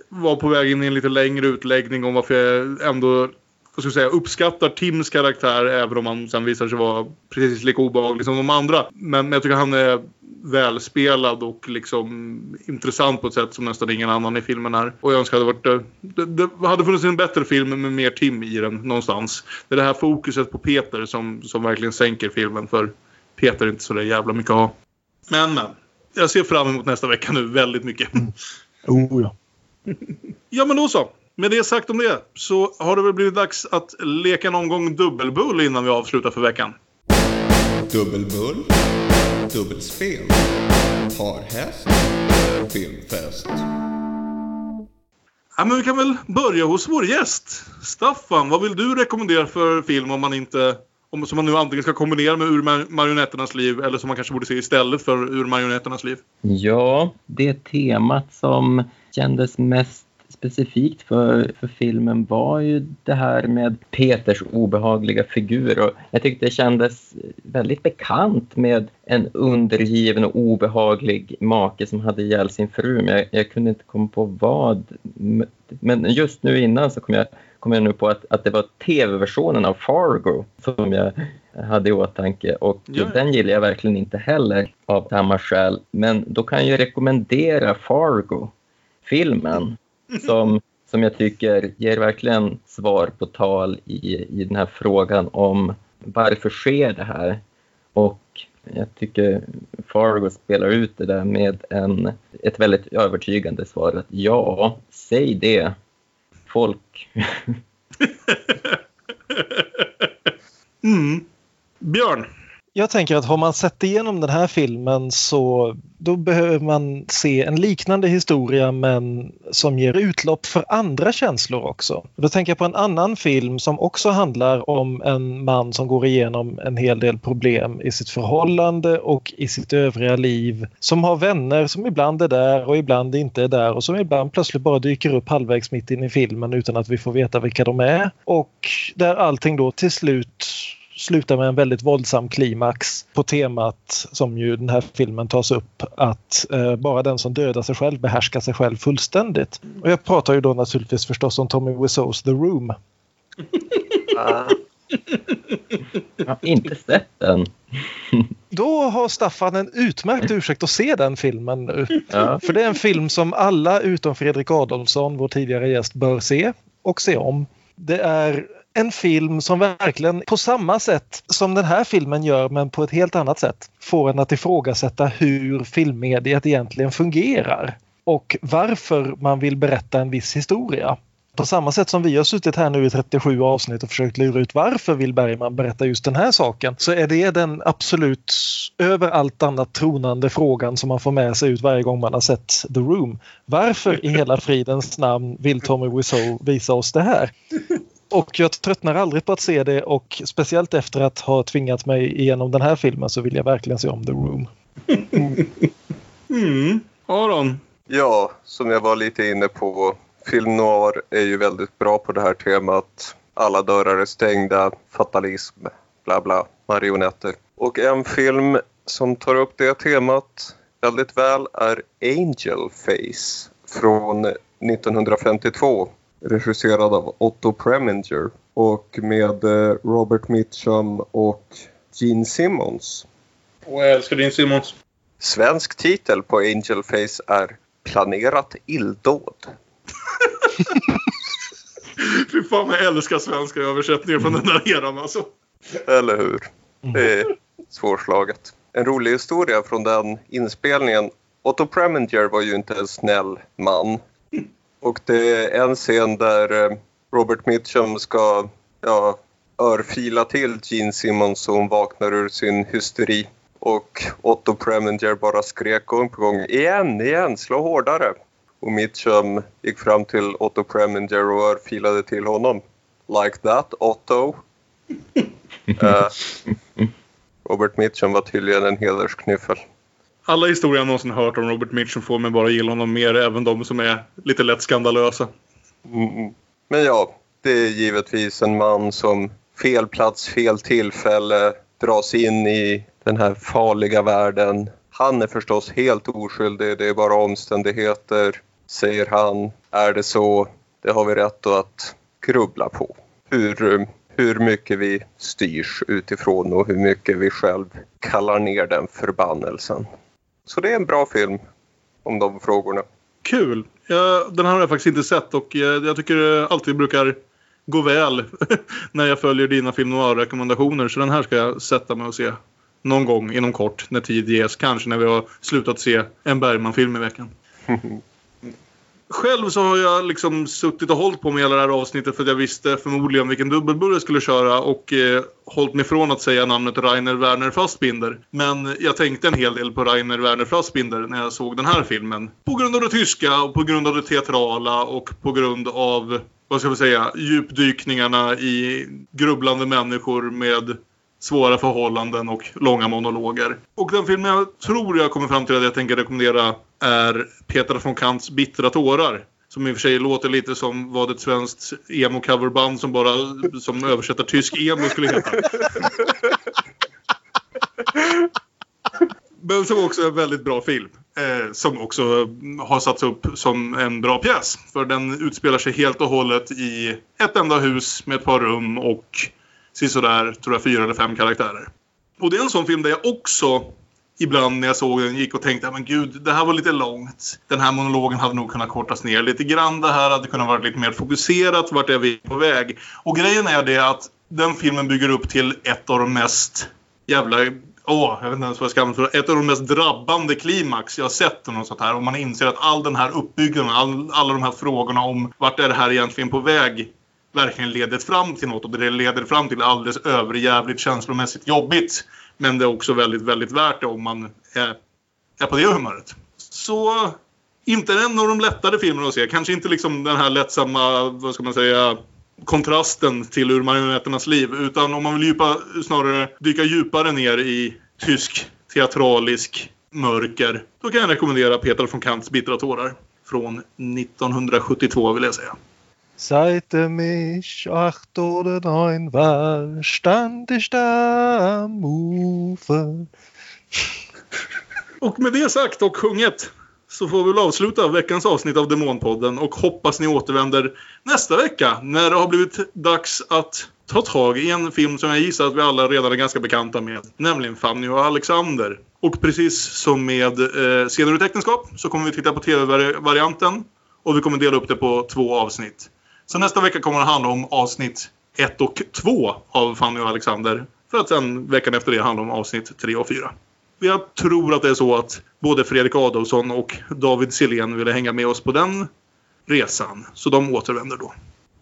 var på väg in i en lite längre utläggning om varför jag ändå vad ska jag säga, uppskattar Tims karaktär även om han sen visar sig vara precis lika obehaglig som de andra. Men, men jag tycker han är välspelad och liksom intressant på ett sätt som nästan ingen annan i filmen är. Och jag önskar att det, varit, det, det hade funnits en bättre film med mer Tim i den någonstans. Det är det här fokuset på Peter som, som verkligen sänker filmen för Peter är inte så där jävla mycket att ha. Men men. Jag ser fram emot nästa vecka nu väldigt mycket. Oh, ja. Ja men då så. Med det sagt om det så har det väl blivit dags att leka en omgång dubbelbull innan vi avslutar för veckan. Dubbelbull, dubbelspel, parhäst, filmfest. Ja, men vi kan väl börja hos vår gäst. Staffan, vad vill du rekommendera för film om man inte... Om, som man nu antingen ska kombinera med Ur mar- marionetternas liv eller som man kanske borde se istället för Ur marionetternas liv. Ja, det temat som kändes mest specifikt för, för filmen var ju det här med Peters obehagliga figur. Och jag tyckte det kändes väldigt bekant med en undergiven och obehaglig make som hade ihjäl sin fru. Men jag, jag kunde inte komma på vad. Men just nu innan så kom jag, kom jag nu på att, att det var tv-versionen av Fargo som jag hade i åtanke och Ja. den gillar jag verkligen inte heller av samma skäl. Men då kan jag rekommendera Fargo, filmen, som, som jag tycker ger verkligen svar på tal i, i den här frågan om varför sker det här? Och jag tycker Fargo spelar ut det där med en, ett väldigt övertygande svar att ja, säg det. Folk Mm. Björn. Jag tänker att har man sett igenom den här filmen så då behöver man se en liknande historia men som ger utlopp för andra känslor också. Då tänker jag på en annan film som också handlar om en man som går igenom en hel del problem i sitt förhållande och i sitt övriga liv. Som har vänner som ibland är där och ibland inte är där och som ibland plötsligt bara dyker upp halvvägs mitt in i filmen utan att vi får veta vilka de är. Och där allting då till slut slutar med en väldigt våldsam klimax på temat som ju den här filmen tas upp att eh, bara den som dödar sig själv behärskar sig själv fullständigt. Och jag pratar ju då naturligtvis förstås om Tommy Wiseaus The Room. Ah, jag har inte sett den. Då har Staffan en utmärkt ursäkt att se den filmen nu. Ja. För det är en film som alla utom Fredrik Adolfsson, vår tidigare gäst, bör se och se om. Det är en film som verkligen på samma sätt som den här filmen gör men på ett helt annat sätt får en att ifrågasätta hur filmmediet egentligen fungerar och varför man vill berätta en viss historia. På samma sätt som vi har suttit här nu i 37 avsnitt och försökt lura ut varför vill Bergman berätta just den här saken så är det den absolut över allt annat tronande frågan som man får med sig ut varje gång man har sett The Room. Varför i hela fridens namn vill Tommy Wiseau visa oss det här? Och jag tröttnar aldrig på att se det och speciellt efter att ha tvingat mig igenom den här filmen så vill jag verkligen se om The Room. Mm. Aron. Ja, som jag var lite inne på. Film noir är ju väldigt bra på det här temat. Alla dörrar är stängda, fatalism, bla bla, marionetter. Och en film som tar upp det temat väldigt väl är Angel Face från 1952. Regisserad av Otto Preminger och med eh, Robert Mitchum och Gene Simmons. Och jag älskar din Simons. Svensk titel på Angel Face är Planerat illdåd. Fy fan vad jag älskar svenska översättningar från den där eran alltså. Eller hur? Det är svårslaget. En rolig historia från den inspelningen. Otto Preminger var ju inte en snäll man. Och det är en scen där eh, Robert Mitchum ska ja, örfila till Gene Simmons så hon vaknar ur sin hysteri. Och Otto Preminger bara skrek gång på gång igen, igen, slå hårdare. Och Mitchum gick fram till Otto Preminger och örfilade till honom. Like that, Otto. Eh, Robert Mitchum var tydligen en hedersknyffel. Alla historier jag någonsin hört om Robert Mitchum får mig bara gilla honom mer, även de som är lite lätt skandalösa. Mm, mm. Men ja, det är givetvis en man som fel plats, fel tillfälle dras in i den här farliga världen. Han är förstås helt oskyldig, det är bara omständigheter, säger han. Är det så? Det har vi rätt att grubbla på. Hur, hur mycket vi styrs utifrån och hur mycket vi själv kallar ner den förbannelsen. Så det är en bra film om de frågorna. Kul! Ja, den här har jag faktiskt inte sett och jag, jag tycker det alltid brukar gå väl när jag följer dina film noir-rekommendationer. Så den här ska jag sätta mig och se någon gång inom kort när tid ges. Kanske när vi har slutat se en Bergman-film i veckan. Själv så har jag liksom suttit och hållit på med hela det här avsnittet för att jag visste förmodligen vilken dubbelburr jag skulle köra och eh, hållit mig från att säga namnet Rainer Werner Fassbinder. Men jag tänkte en hel del på Rainer Werner Fassbinder när jag såg den här filmen. På grund av det tyska och på grund av det teatrala och på grund av, vad ska vi säga, djupdykningarna i grubblande människor med svåra förhållanden och långa monologer. Och den filmen jag tror jag kommer fram till att jag tänker rekommendera är Peter von Kants Bittra tårar. Som i och för sig låter lite som vad ett svenskt emo-coverband som bara som översätter tysk emo skulle heta. Men som också är en väldigt bra film. Eh, som också har satts upp som en bra pjäs. För den utspelar sig helt och hållet i ett enda hus med ett par rum och sådär, tror jag, fyra eller fem karaktärer. Och det är en sån film där jag också ibland när jag såg den gick och tänkte men gud, det här var lite långt. Den här monologen hade nog kunnat kortas ner lite grann. Det här hade kunnat vara lite mer fokuserat. Vart är vi på väg? Och grejen är det att den filmen bygger upp till ett av de mest jävla Åh, jag vet inte ens vad jag ska använda för Ett av de mest drabbande klimax jag har sett. Och något sånt här. Och man inser att all den här uppbyggnaden, all, alla de här frågorna om vart är det här egentligen på väg verkligen leder fram till något och det leder fram till alldeles överjävligt känslomässigt jobbigt. Men det är också väldigt, väldigt värt det om man är, är på det humöret. Så inte en av de lättare filmerna att se. Kanske inte liksom den här lättsamma, vad ska man säga, kontrasten till Ur marionetternas liv. Utan om man vill djupa, snarare dyka djupare ner i tysk teatralisk mörker. Då kan jag rekommendera Peter von Kants Bittra tårar. Från 1972 vill jag säga. Seite mich acht oder neun war, stand ich da am Ufer. Och med det sagt och sjunget så får vi väl avsluta veckans avsnitt av Demonpodden och hoppas ni återvänder nästa vecka när det har blivit dags att ta tag i en film som jag gissar att vi alla redan är ganska bekanta med. Nämligen Fanny och Alexander. Och precis som med eh, Scener ur äktenskap så kommer vi titta på tv-varianten och vi kommer dela upp det på två avsnitt. Så nästa vecka kommer det handla om avsnitt 1 och 2 av Fanny och Alexander. För att sen veckan efter det handla om avsnitt 3 och 4. Jag tror att det är så att både Fredrik Adolfsson och David Silén ville hänga med oss på den resan. Så de återvänder då.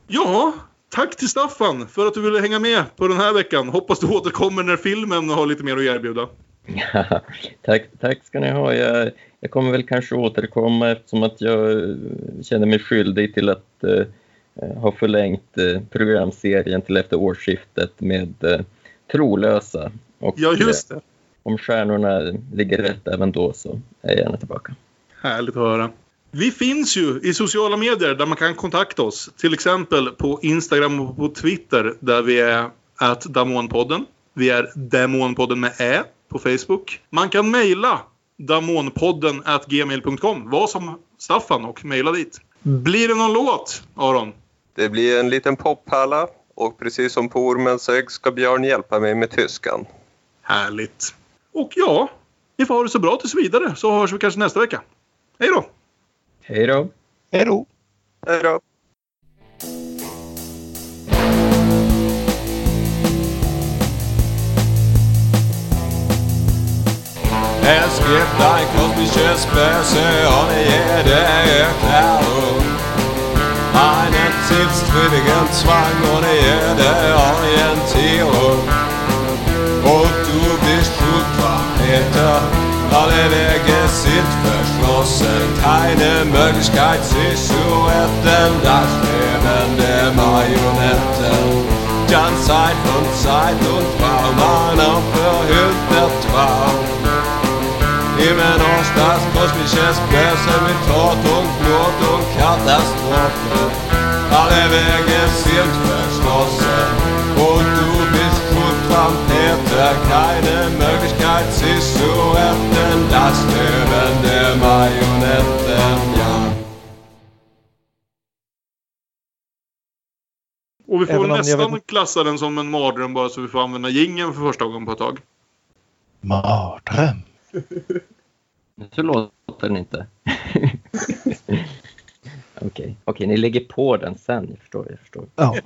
Ja, tack till Staffan för att du ville hänga med på den här veckan. Hoppas du återkommer när filmen har lite mer att erbjuda. tack, tack ska ni ha. Jag, jag kommer väl kanske återkomma eftersom att jag känner mig skyldig till att eh, har förlängt eh, programserien till efter årsskiftet med eh, Trolösa. Och, ja, just det. Eh, om stjärnorna ligger rätt även då så är jag gärna tillbaka. Härligt att höra. Vi finns ju i sociala medier där man kan kontakta oss. Till exempel på Instagram och på Twitter där vi är att Damonpodden. Vi är Demonpodden med Ä på Facebook. Man kan mejla damonpodden gmail.com. Var som Staffan och mejla dit. Blir det någon låt, Aron? Det blir en liten poppärla och precis som på Ormens ägg ska Björn hjälpa mig med tyskan. Härligt. Och ja, Ni får ha det så bra tills vidare så hörs vi kanske nästa vecka. Hej då! Hej då! Hej då! Hej då! Es gibt ein kosmisches Böse ohne jede Erklärung. Einen zielstrebigen Zwang ohne jede Orientierung. Und du bist Flugverräter, alle Wege sind verschlossen. Keine Möglichkeit sich zu retten, das Leben der Marionetten. Ganz Zeit von Zeit und Traum, ein unverhüllter Traum. Immer noch das kosmische Böse mit Tod und Not und Katastrophe. Alle Wege sind verschlossen und du bist Trampeter. Keine Möglichkeit, sich zu retten. Das Leben der Marionetten, ja. Och vi får Även nästan vet- klassa den som en mardröm bara så vi får använda jingeln för första gången på ett tag. Mardröm. Så låter den inte. Okej, okej, ni lägger på den sen. Jag förstår, jag förstår. Ja.